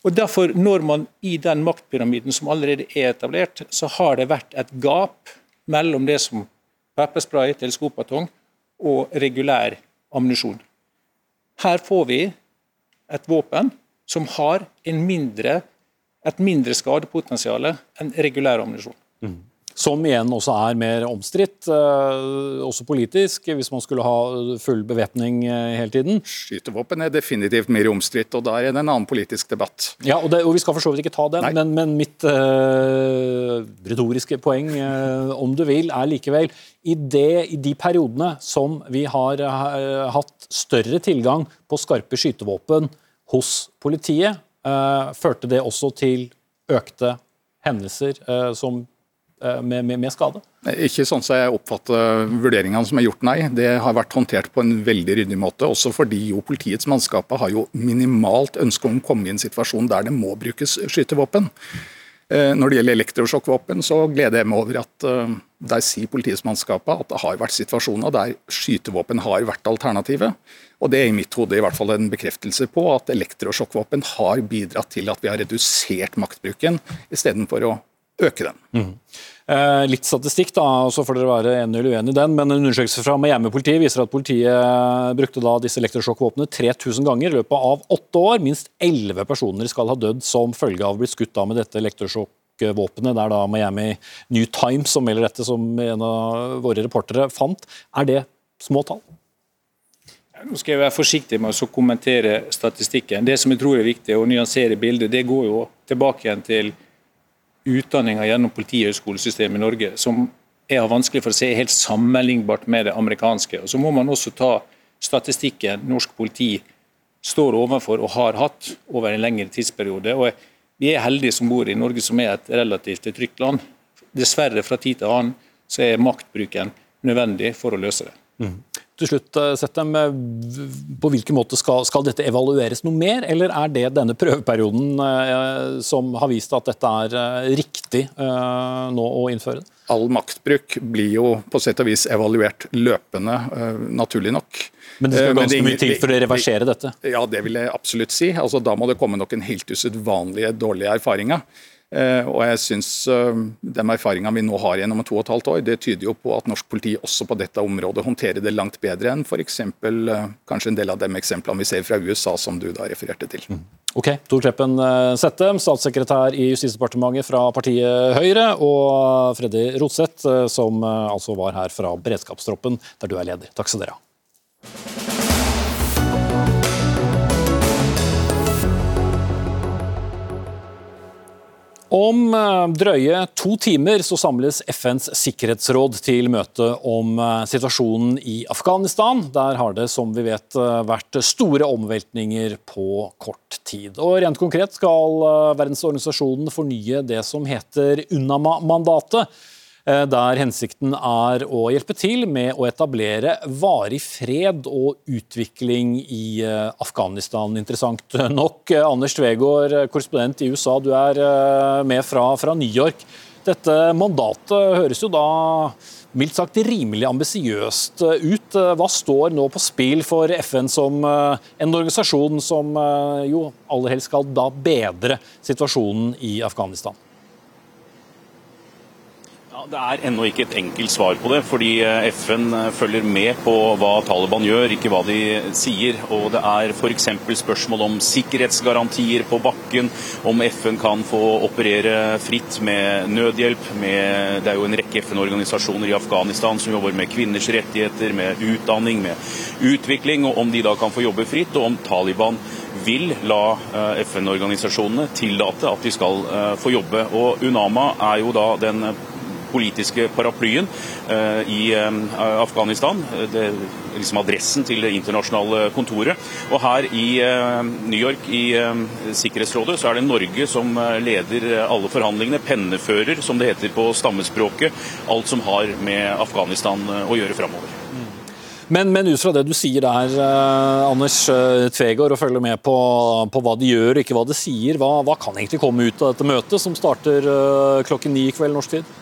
Og derfor, Når man i den maktpyramiden som allerede er etablert, så har det vært et gap mellom det som pepperspray, teleskopbatong og regulær ammunisjon. Her får vi et våpen som har mindre, et mindre skadepotensial enn regulær ammunisjon. Mm. Som igjen også er mer omstridt, eh, også politisk, hvis man skulle ha full bevæpning eh, hele tiden. Skytevåpen er definitivt mer omstridt, og da er det en annen politisk debatt. Ja, og, det, og Vi skal for så vidt ikke ta den, men, men, mitt uh, retoriske poeng, uh, om du vil, er likevel i, det, i de periodene som vi har uh, hatt større tilgang på skarpe skytevåpen hos politiet, førte det også til økte hendelser som med, med, med, skade? Ikke sånn som jeg oppfatter vurderingene som er gjort, nei. Det har vært håndtert på en veldig ryddig måte. Også fordi jo politiets mannskaper har jo minimalt ønske om å komme i en situasjon der det må brukes skytevåpen. Eh, når det gjelder elektrosjokkvåpen, så gleder jeg meg over at uh, der sier politimannskapet at det har vært situasjoner der skytevåpen har vært alternativet. Og det er i mitt hode i hvert fall en bekreftelse på at elektrosjokkvåpen har bidratt til at vi har redusert maktbruken istedenfor å øke den. Mm. Eh, litt statistikk, da, så får dere være enig eller uenig i den. men En undersøkelse fra Miami-politiet viser at politiet brukte da disse elektrosjokkvåpnene 3000 ganger i løpet av åtte år. Minst elleve personer skal ha dødd som følge av å bli skutt da med dette elektrosjokkvåpenet. Det er da Miami New Times som melder dette, som en av våre reportere fant. Er det små tall? Nå skal jeg være forsiktig med å kommentere statistikken. Det som jeg tror er viktig å nyansere bildet, det går jo tilbake igjen til utdanninga gjennom politihøgskolesystemet i Norge, som jeg har vanskelig for å se helt sammenlignbart med det amerikanske. Og Så må man også ta statistikken norsk politi står overfor og har hatt over en lengre tidsperiode. Og Vi er heldige som bor i Norge, som er et relativt trygt land. Dessverre, fra tid til annen, så er maktbruken nødvendig for å løse det. Mm. Til slutt, sett Settem, eh, På hvilken måte skal, skal, dette evalueres noe mer, eller er det denne prøveperioden eh, som har vist at dette er eh, riktig eh, nå å innføre? All maktbruk blir jo på sett og vis evaluert løpende, eh, naturlig nok. Men det skal ganske mye til for å reversere dette? Ja, det vil jeg absolutt si. Altså, da må det komme noen helt usedvanlige dårlige erfaringer. Eh, og jeg synes Den De erfaringene vi nå har gjennom to og et halvt år, det tyder jo på at norsk politi også på dette området håndterer det langt bedre enn f.eks. eksempel kanskje en del av de eksemplene vi ser fra USA, som du da refererte til. Mm. Ok, Tor Kleppen Sette, statssekretær i Justisdepartementet fra partiet Høyre, og Freddy Rotseth, som altså var her fra beredskapstroppen, der du er leder. Takk skal dere ha. Om eh, drøye to timer så samles FNs sikkerhetsråd til møte om eh, situasjonen i Afghanistan. Der har det, som vi vet, eh, vært store omveltninger på kort tid. Og Rent konkret skal verdensorganisasjonen fornye det som heter UNAMA-mandatet der hensikten er å hjelpe til med å etablere varig fred og utvikling i eh, Afghanistan. Interessant nok. Anders Tvegård, korrespondent i USA, du er eh, med fra, fra New York. Dette mandatet høres jo da mildt sagt rimelig ambisiøst ut. Hva står nå på spill for FN som en organisasjon som jo aller helst skal da bedre situasjonen i Afghanistan? Det er ennå ikke et enkelt svar på det, fordi eh, FN eh, følger med på hva Taliban gjør, ikke hva de sier. Og Det er f.eks. spørsmål om sikkerhetsgarantier på bakken, om FN kan få operere fritt med nødhjelp. Med, det er jo en rekke FN-organisasjoner i Afghanistan som jobber med kvinners rettigheter, med utdanning, med utvikling, og om de da kan få jobbe fritt, og om Taliban vil la eh, FN-organisasjonene tillate at de skal få jobbe. Og UNAMA er jo da den politiske paraplyen eh, i eh, Afghanistan. Det er liksom adressen til det internasjonale kontoret. Og her i eh, New York, i Sikkerhetsrådet, så er det Norge som leder alle forhandlingene. Pennefører, som det heter på stammespråket. Alt som har med Afghanistan å gjøre framover. Men, men, ut fra det du sier der, eh, Anders Tvegård, og følger med på, på, hva de gjør og ikke hva de sier, hva, hva, kan egentlig komme ut av dette møtet, som starter eh, klokken ni i kveld norsk tid?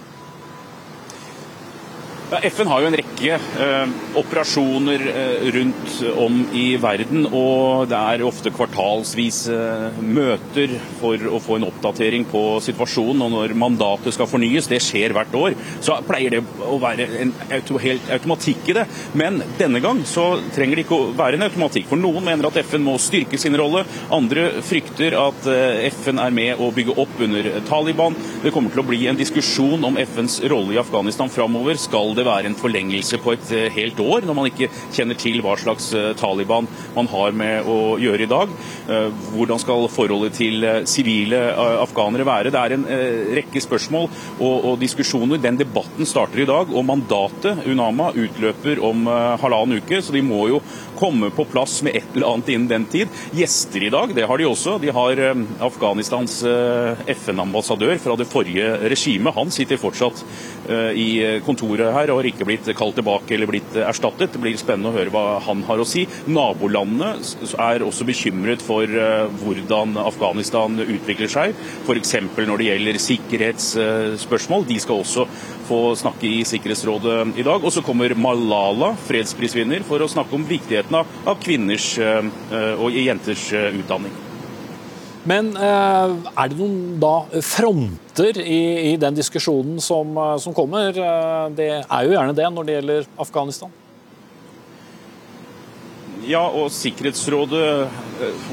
Ja, FN har jo en rekke eh, operasjoner eh, rundt om i verden, og det er ofte kvartalsvise eh, møter for å få en oppdatering på situasjonen. Og når mandatet skal fornyes, det skjer hvert år, så pleier det å være en auto helt automatikk i det. Men denne gang så trenger det ikke å være en automatikk. For noen mener at FN må styrke sin rolle, andre frykter at eh, FN er med å bygge opp under Taliban. Det kommer til å bli en diskusjon om FNs rolle i Afghanistan framover. Skal det være en forlengelse på et eh, helt år, når man ikke kjenner til hva slags eh, Taliban man har med å gjøre i dag. Eh, hvordan skal forholdet til sivile afghanere være? Det er en rekke spørsmål og, og diskusjoner. Den debatten starter i dag, og mandatet, UNAMA, utløper om halvannen uke. så de må jo komme på plass med et eller annet innen den tid. Gjester i dag, det har de også. De har Afghanistans FN-ambassadør fra det forrige regimet. Han sitter fortsatt i kontoret her og har ikke blitt kalt tilbake eller blitt erstattet. Det blir spennende å høre hva han har å si. Nabolandene er også bekymret for hvordan Afghanistan utvikler seg, f.eks. når det gjelder sikkerhetsspørsmål. De skal også få snakke i Sikkerhetsrådet i dag. Og så kommer Malala, fredsprisvinner, for å snakke om viktigheten av kvinners og jenters utdanning. Men eh, er det noen da fronter i, i den diskusjonen som, eh, som, kommer? Eh, det er jo gjerne det når det gjelder Afghanistan. Ja, og Sikkerhetsrådet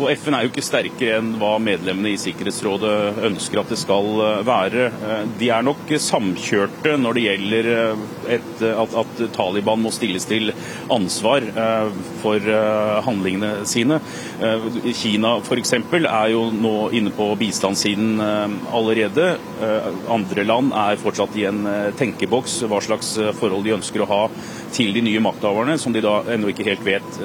og FN er jo ikke sterkere enn hva medlemmene i Sikkerhetsrådet ønsker at det skal være. De er nok samkjørte når det gjelder et, at, at, Taliban må stilles til ansvar for handlingene sine. Kina f.eks. er jo nå inne på bistandssiden allerede. Andre land er fortsatt i en tenkeboks hva slags forhold de ønsker å ha til de nye makthaverne, som de da ennå ikke helt vet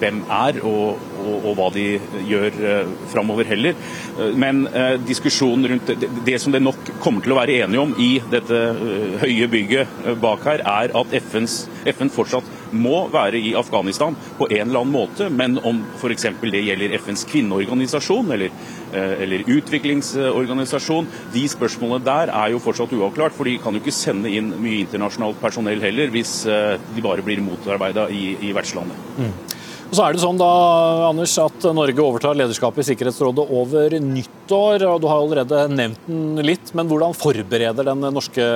hvem er, og, og, og hva de gjør uh, framover heller. Uh, men uh, diskusjonen rundt det, som det nok kommer til å være enige om i dette høye bygget bak her, er at FNs, FN fortsatt må være i Afghanistan på en eller annen måte, men om f.eks. det gjelder FNs kvinneorganisasjon eller, eller, utviklingsorganisasjon, de spørsmålene der er jo fortsatt uavklart. For de kan jo ikke sende inn mye internasjonalt personell heller, hvis de bare blir motarbeida i, i vertslandet. Mm. Og så er det sånn da, Anders, at Norge overtar lederskapet i Sikkerhetsrådet over nyttår. og Du har allerede nevnt den litt, men hvordan forbereder den norske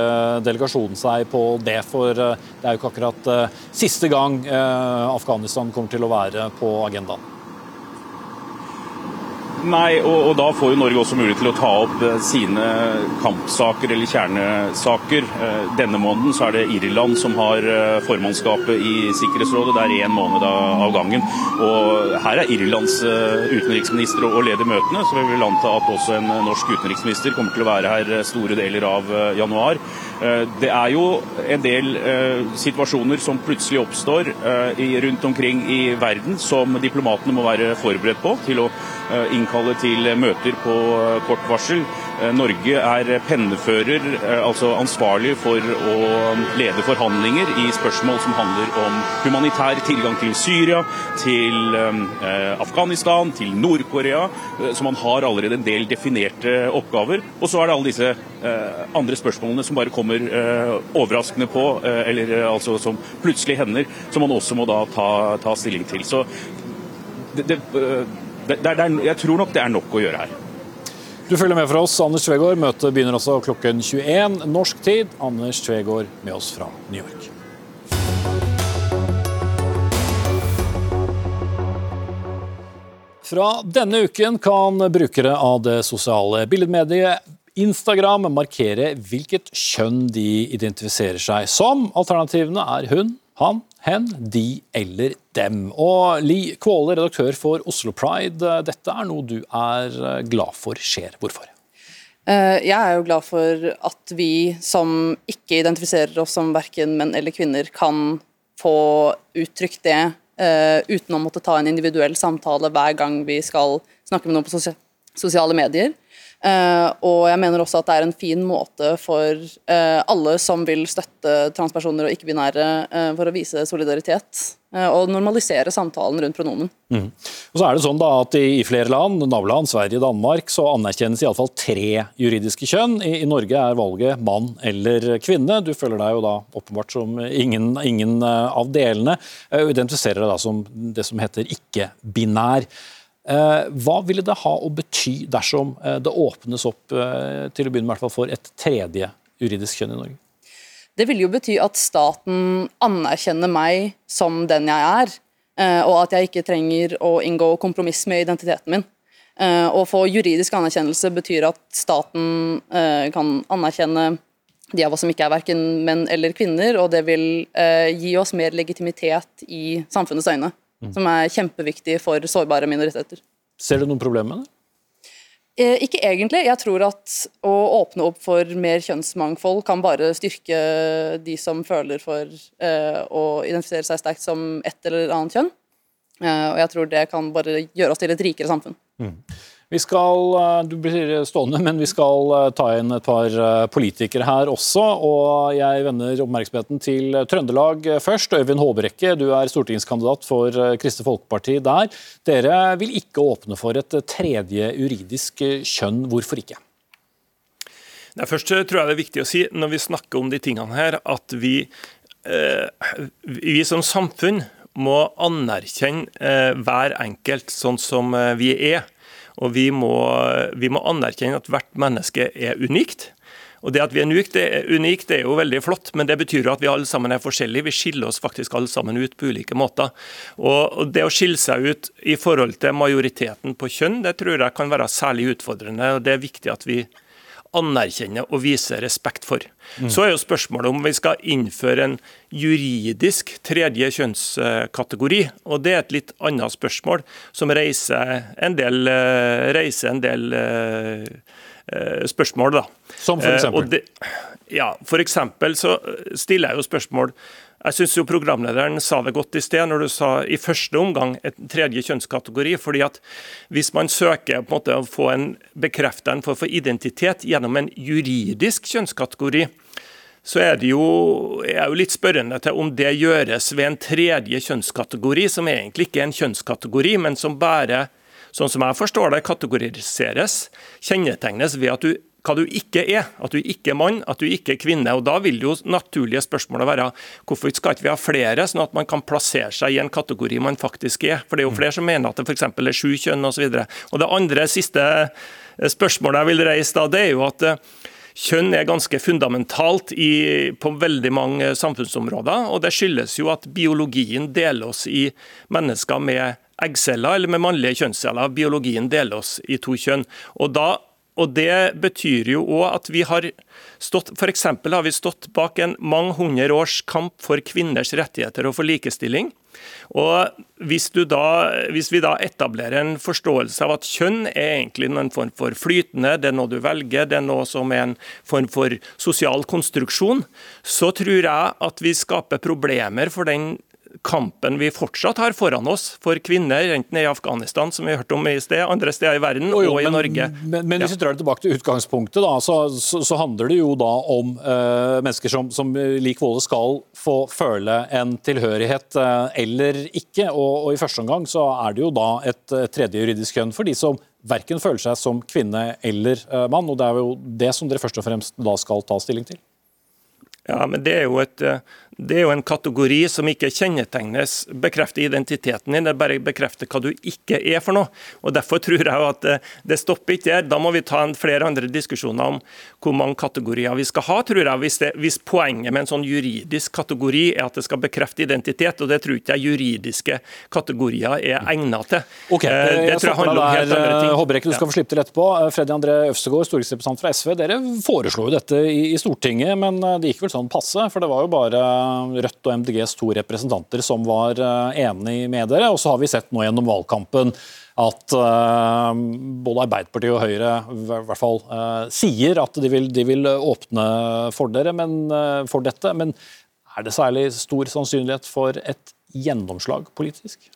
delegasjonen seg på det? For eh, det er jo ikke akkurat eh, siste gang eh, Afghanistan kommer til å være på agendaen. Nei, og, og, da får jo Norge også mulighet til å ta opp eh, sine kampsaker eller kjernesaker. Eh, denne måneden så er det Irland som har eh, formannskapet i Sikkerhetsrådet. Det er én måned av gangen. Og her er Irlands utenriksminister og leder møtene, så vi vil anta at også en norsk utenriksminister kommer til å være her store deler av januar. Det er jo en del situasjoner som plutselig oppstår rundt omkring i verden, som diplomatene må være forberedt på til å innkalle til møter på eh, kort varsel. Eh, Norge er pennefører, eh, altså ansvarlig for å lede forhandlinger i spørsmål som handler om humanitær tilgang til Syria, til Afghanistan, til Nord-Korea. Så man har allerede en del definerte oppgaver. Og så er det alle disse andre spørsmålene som bare kommer overraskende på, eller altså som plutselig hender, som man også må da ta, ta stilling til. Så det, det, det, jeg tror nok det er nok å gjøre her. Du følger med fra oss, Anders Tvegård. Møtet begynner også klokken 21 norsk tid. Anders Tvegård med oss fra New York. Fra denne uken kan brukere av det sosiale billedmediet Instagram markere hvilket kjønn de identifiserer seg som. Alternativene er hun, han, hen, de eller dem. Og Li Kvåle, redaktør for Oslo Pride, dette er noe du er eh, glad for skjer. Hvorfor? Eh, jeg er jo glad for at vi som ikke identifiserer oss som verken menn eller kvinner, kan få uttrykt det uh, uten å måtte ta en individuell samtale hver gang vi skal snakke med noen på sosiale medier. Og jeg mener også at det er en fin måte for alle som vil støtte transpersoner og ikke-binære, for å vise solidaritet og normalisere samtalen rundt pronomen. Mm. Og så er det sånn da at I, flere land, naboland, Sverige og Danmark, så anerkjennes iallfall tre juridiske kjønn. I, I, Norge er valget mann eller kvinne. Du føler deg jo da åpenbart som ingen, ingen av delene. og identifiserer deg da som det som heter ikke-binær. Eh, hva ville det ha å bety dersom eh, det åpnes opp eh, til å begynne med for et tredje juridisk kjønn i Norge? Det vil jo bety at staten anerkjenner meg som den jeg er, og at jeg ikke trenger å inngå kompromiss med identiteten min. Å få juridisk anerkjennelse betyr at staten kan anerkjenne de av oss som ikke er verken menn eller kvinner, og det vil gi oss mer legitimitet i samfunnets øyne. Mm. som er kjempeviktig for sårbare minoriteter. Ser du noen problemer med det? Eh, ikke egentlig. Jeg tror at å åpne opp for mer kjønnsmangfold kan bare styrke de som føler for eh, å identifisere seg sterkt som et eller annet kjønn. Eh, og jeg tror det kan bare gjøre oss til et rikere samfunn. Mm. Vi skal, eh, Du blir stående, men vi skal eh, ta inn et par eh, politikere her også. og Jeg vender oppmerksomheten til Trøndelag først. Øyvind Håbrekke, du er stortingskandidat for Kristelig Folkeparti der. Dere vil ikke åpne for et tredje juridisk kjønn. Hvorfor ikke? Nei, først tror jeg det er viktig å si, når vi snakker om de tingene her, at vi, vi som samfunn må anerkjenne hver enkelt sånn som vi er. Og vi må, vi må anerkjenne at hvert menneske er unikt. Og Det at vi er unikt, det er er jo veldig flott, men det betyr jo at vi alle sammen er forskjellige. Vi skiller oss faktisk alle sammen ut på ulike måter. Og Det å skille seg ut i forhold til majoriteten på kjønn, det tror jeg kan være særlig utfordrende. og Det er viktig at vi anerkjenne og vise respekt for. Mm. Så er jo spørsmålet om vi skal innføre en juridisk tredje kjønnskategori. og Det er et litt annet spørsmål, som reiser en del, eh, reiser en del uh, spørsmål. da. Som? Uh, ja, eksempel så stiller jeg jo spørsmål jeg syns programlederen sa det godt i sted, når du sa i første omgang et tredje kjønnskategori. fordi at Hvis man søker på en måte å få en bekreftet en form for identitet gjennom en juridisk kjønnskategori, så er det jo, jeg er jo litt spørrende til om det gjøres ved en tredje kjønnskategori, som egentlig ikke er en kjønnskategori, men som bare, sånn som jeg forstår det, kategoriseres, kjennetegnes ved at du hva du ikke er. At du ikke er mann, at du ikke er kvinne. og Da vil jo naturlige spørsmålet være hvorfor skal ikke vi ha flere, sånn at man kan plassere seg i en kategori man faktisk er. For Det er jo flere som mener at det f.eks. er sju kjønn osv. Det andre siste eh, spørsmålet jeg vil reise, da, det er jo at eh, Kjønn er ganske fundamentalt i, på veldig mange samfunnsområder. og Det skyldes jo at biologien deler oss i mennesker med eggceller eller med mannlige kjønnsceller. Biologien deler oss i to kjønn. og Da og Det betyr jo òg at vi har stått F.eks. har vi stått bak en mange hundre års kamp for kvinners rettigheter og for likestilling. Og hvis, da, hvis, vi da etablerer en forståelse av at kjønn er egentlig en form for flytende, det er noe du velger, det er noe som er en form for sosial konstruksjon, så tror jeg at vi skaper problemer for den kampen vi fortsatt har foran oss for kvinner, enten i Afghanistan, som vi hørte om i sted, andre steder i verden, og, jo, og i men, Norge. Men, men hvis vi drar tilbake til utgangspunktet, da, så, så, så handler det jo da om uh, mennesker som, som lik Våle skal få føle en tilhørighet uh, eller ikke. Og, og, i første omgang så er det jo da et uh, tredje juridisk kjønn for de som verken føler seg som kvinne eller mann. og Det er jo det som dere først og fremst da skal ta stilling til. Ja, men det er jo et det er jo en kategori som ikke kjennetegnes, bekrefter identiteten din, det bare bekrefter hva du ikke er for noe. Og Derfor tror jeg at eh, det stopper ikke der. Da må vi ta en flere andre diskusjoner om hvor mange kategorier vi skal ha, tror jeg. Hvis, det, hvis poenget med en sånn juridisk kategori er at det skal bekrefte identitet, og det tror ikke jeg juridiske kategorier er egnet til. Ok, eh, det tror jeg handler om helt andre ting. Håbrekke, du skal få slippe til etterpå. Eh, Freddy André Øvstegård, stortingsrepresentant fra SV. Dere foreslo jo dette i Stortinget, men det gikk vel sånn passe? For det var jo bare Rødt og MDGs to representanter som var eh, enig med dere. Og så har vi sett nå gjennom valgkampen at uh, både Arbeiderpartiet og Høyre i hvert fall uh, sier at de vil, de vil, åpne for dere men, uh, for dette. Men er det særlig stor sannsynlighet for et gjennomslag politisk?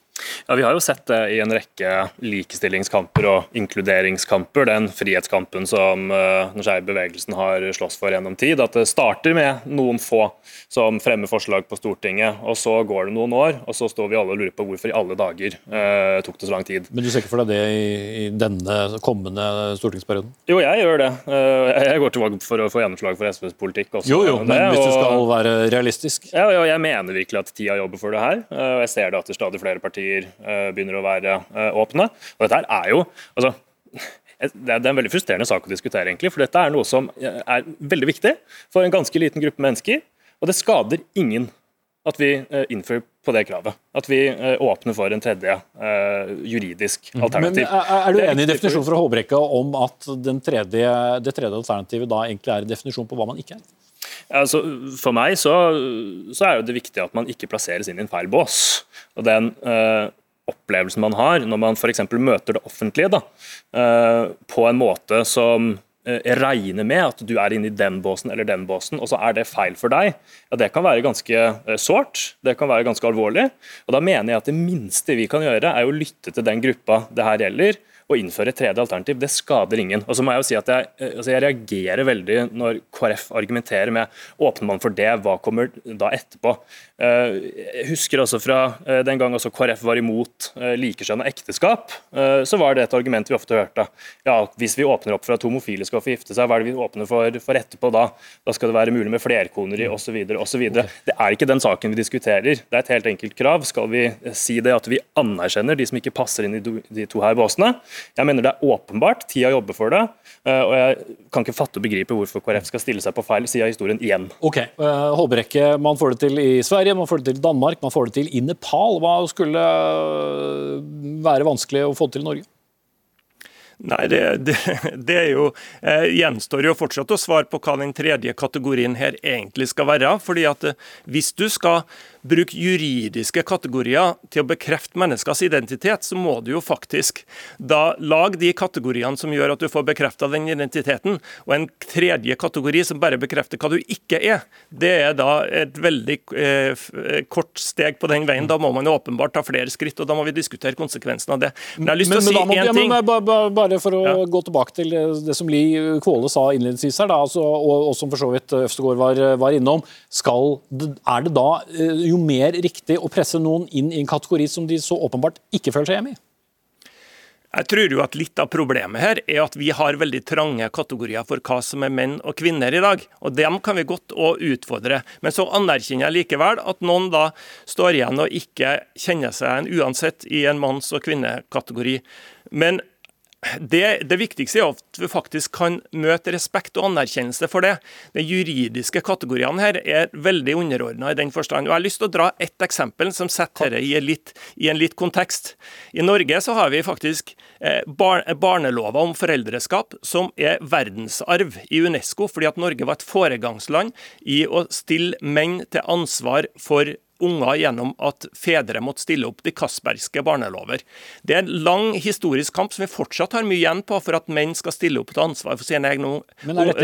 Ja, Vi har jo sett det i en rekke likestillingskamper og inkluderingskamper. Den frihetskampen som uh, den skeive bevegelsen har slåss for gjennom tid. At det starter med noen få som fremmer forslag på Stortinget, og så går det noen år, og så står vi alle og lurer på hvorfor i alle dager uh, tok det så lang tid. Men du ser ikke for deg det i, i denne kommende stortingsperioden? Jo, jeg gjør det. Uh, jeg går til valg for å få gjennomslag for SVs politikk også. Jo, jo, men det, hvis du skal være realistisk? Ja, ja, jeg mener virkelig at tida jobber for det her. og jeg ser det at det er stadig flere partier partier eh, begynner å være eh, åpne. Og dette er jo altså, det er en veldig frustrerende sak å diskutere, egentlig, for dette er noe som eh, er veldig viktig for en ganske liten gruppe mennesker. Og det skader ingen at vi innfører på det kravet. At vi åpner for en tredje juridisk mm. alternativ. Men Er, du enig i definisjonen fra Håbrekka om at tredje, det tredje alternativet da egentlig er en definisjon på hva man ikke er? Altså, for meg så, så, er jo det viktig at man ikke plasseres inn i en feil bås. Og den uh, opplevelsen man har når man f.eks. møter det offentlige da, uh, på en måte som uh, regner med at du er inne i den båsen eller den båsen, og så er det feil for deg, ja, det kan være ganske sårt. Det kan være ganske alvorlig. Og Da mener jeg at det minste vi kan gjøre, er å lytte til den gruppa det her gjelder, å innføre et tredje alternativ, det skader ingen. Og så må Jeg jo si at jeg, eh, altså jeg reagerer veldig når KrF argumenterer med åpner man for det, hva kommer da etterpå? Eh, jeg husker også fra eh, den gang også KrF var imot likekjønna ekteskap, så var det et argument vi ofte hørte. Ja, Hvis vi åpner opp for at homofile skal få gifte seg, hva er det vi åpner for, for etterpå da? Da skal det være mulig med flerkoneri osv. osv. Det er ikke den saken vi diskuterer. Det er et helt enkelt krav. Skal vi si det at vi anerkjenner de som ikke passer inn i de to her båsene? Jeg mener det er åpenbart. Tida jobber for det. og jeg kan ikke fatte og begripe hvorfor KrF skal stille seg på feil side av historien igjen. Ok, Håbrekke, man får det til i Sverige, man får det til i Danmark, man får det til i Nepal. Hva skulle være vanskelig å få til i Norge? Nei, det, det, det er jo, eh, gjenstår jo fortsatt å svare på hva den tredje kategorien her egentlig skal være. fordi at eh, Hvis du skal bruke juridiske kategorier til å bekrefte menneskers identitet, så må du jo faktisk da lage de kategoriene som gjør at du får bekrefta den identiteten. Og en tredje kategori som bare bekrefter hva du ikke er, det er da et veldig eh, kort steg på den veien. Da må man åpenbart ta flere skritt, og da må vi diskutere konsekvensen av det. Men jeg har lyst til å si én ting. Ja, men, bare for å ja. gå tilbake til det som Li Kvåle sa innledningsvis her, da, altså, og, og, som for så vidt Øvstegård var, var innom. Skal, er det da eh, jo mer riktig å presse noen inn i en kategori som de så åpenbart ikke føler seg hjemme i? Jeg tror jo at litt av problemet her er at vi har veldig trange kategorier for hva som er menn og kvinner i dag. Og dem kan vi godt å utfordre. Men så anerkjenner jeg likevel at noen da står igjen og ikke kjenner seg igjen uansett i en manns- og kvinnekategori. Men det, det, viktigste er at vi faktisk kan møte respekt og anerkjennelse for det. De juridiske kategoriene her er veldig underordna i den forstand. Og Jeg har lyst til å dra ett eksempel som setter dette i, litt, i en litt kontekst. I Norge så har vi faktisk eh, bar, barnelover om foreldreskap som er verdensarv i UNESCO, fordi at Norge var et foregangsland i å stille menn til ansvar for unger gjennom at fedre måtte stille opp de Castbergske barnelover. Det er en lang historisk kamp som vi fortsatt har mye igjen på for at menn skal stille opp og ta ansvar for sine egne unger.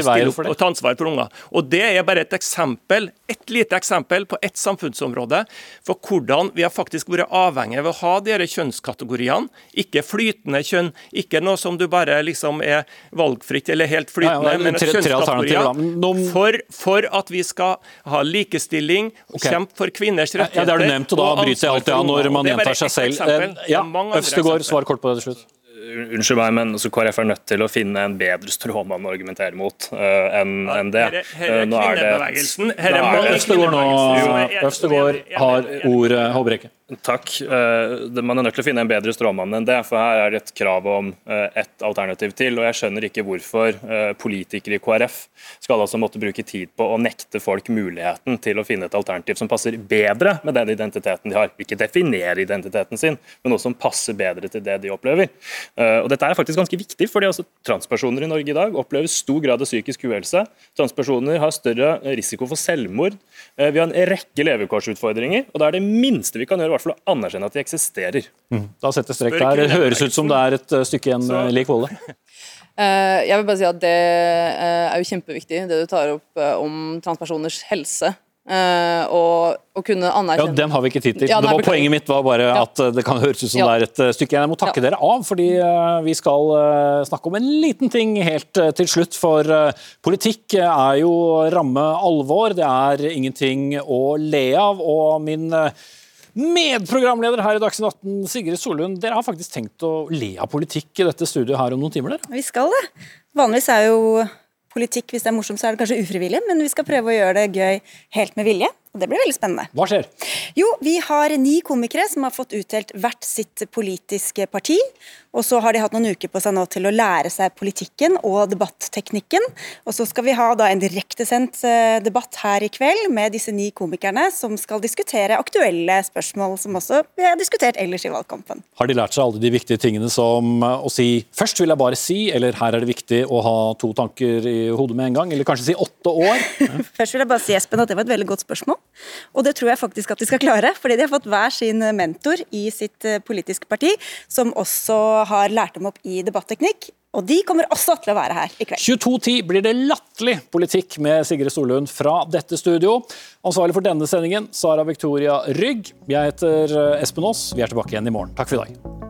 Og ta ansvar for unger. Og Det er bare et eksempel, et lite eksempel på ett samfunnsområde for hvordan vi har faktisk vært avhengig av å ha disse kjønnskategoriene. Ikke flytende kjønn, ikke noe som du bare liksom er valgfritt eller helt flytende, ja, ja, men kjønnskategorier for, for, at vi skal ha likestilling, okay. kjempe for kvinner kvinners rettigheter. Ja, Det har du nevnt, og da bryter jeg alltid av når man gjentar seg selv. Eh, ja, Øvstegård, svar kort på det til slutt. Unnskyld meg, men altså, KrF er nødt til å finne en bedre stråmann å argumentere mot uh, enn en det. Her er kvinnebevegelsen. Her er mange Øvstegård har ordet, Håbrekke. Takk. Eh, man er nødt til å finne en bedre stråmann enn det. For her er det et krav om eh, ett alternativ til. Og jeg skjønner ikke hvorfor eh, politikere i KrF skal altså måtte bruke tid på å nekte folk muligheten til å finne et alternativ som passer bedre med den identiteten de har. Ikke definere identiteten sin, men noe som passer bedre til det de opplever. Og Dette er faktisk ganske viktig, fordi altså, transpersoner i Norge i dag opplever stor grad av psykisk uhelse. Transpersoner har større risiko for selvmord. Vi har en rekke levekårsutfordringer. og da er det minste vi kan gjøre i hvert fall å anerkjenne at de eksisterer. Mm. Da setter strek der. Det høres ut som det er et eh, stykke igjen, eh, lik Volle. Jeg vil bare si at Det er jo kjempeviktig, det du tar opp om transpersoners helse. Og å kunne anerkjenne Ja, Den har vi ikke tid til. Ja, det var Poenget mitt var bare ja. at det kan høres ut som ja. det er et stykke igjen. Jeg må takke dere av, fordi vi skal snakke om en liten ting helt til slutt. For politikk er jo ramme alvor. Det er ingenting å le av. og min Medprogramleder her i Dagsnytt 18, Sigrid Solund. Dere har faktisk tenkt å le av politikk i dette studioet her om noen timer? dere? Vi skal det. Vanligvis er jo politikk, hvis det er morsomt, så er det kanskje ufrivillig, men vi skal prøve å gjøre det gøy helt med vilje. Det blir veldig spennende. Hva skjer? Jo, Vi har ni komikere som har fått utdelt hvert sitt politiske parti. Og så har de hatt noen uker på seg nå til å lære seg politikken og debatteknikken. Og så skal vi ha da en direktesendt eh, debatt her i kveld med disse ni komikerne som skal diskutere aktuelle spørsmål som også vi har diskutert ellers i valgkampen. Har de lært seg alle de viktige tingene som eh, å si 'først vil jeg bare si', eller 'her er det viktig å ha to tanker i hodet med en gang', eller kanskje si åtte år? først vil jeg bare si Espen, at det var et veldig godt spørsmål. Og det tror jeg faktisk at de skal klare, fordi de har fått hver sin mentor i sitt eh, politiske parti, som også har lært dem opp i debatteknikk. Og de kommer også til å være her i kveld. 22.10 blir det latterlig politikk med Sigrid Solund fra dette studio. Ansvarlig for denne sendingen, Sara Victoria Rygg. Jeg heter eh, Espen Aas. Vi er tilbake igjen i morgen. Takk for i dag.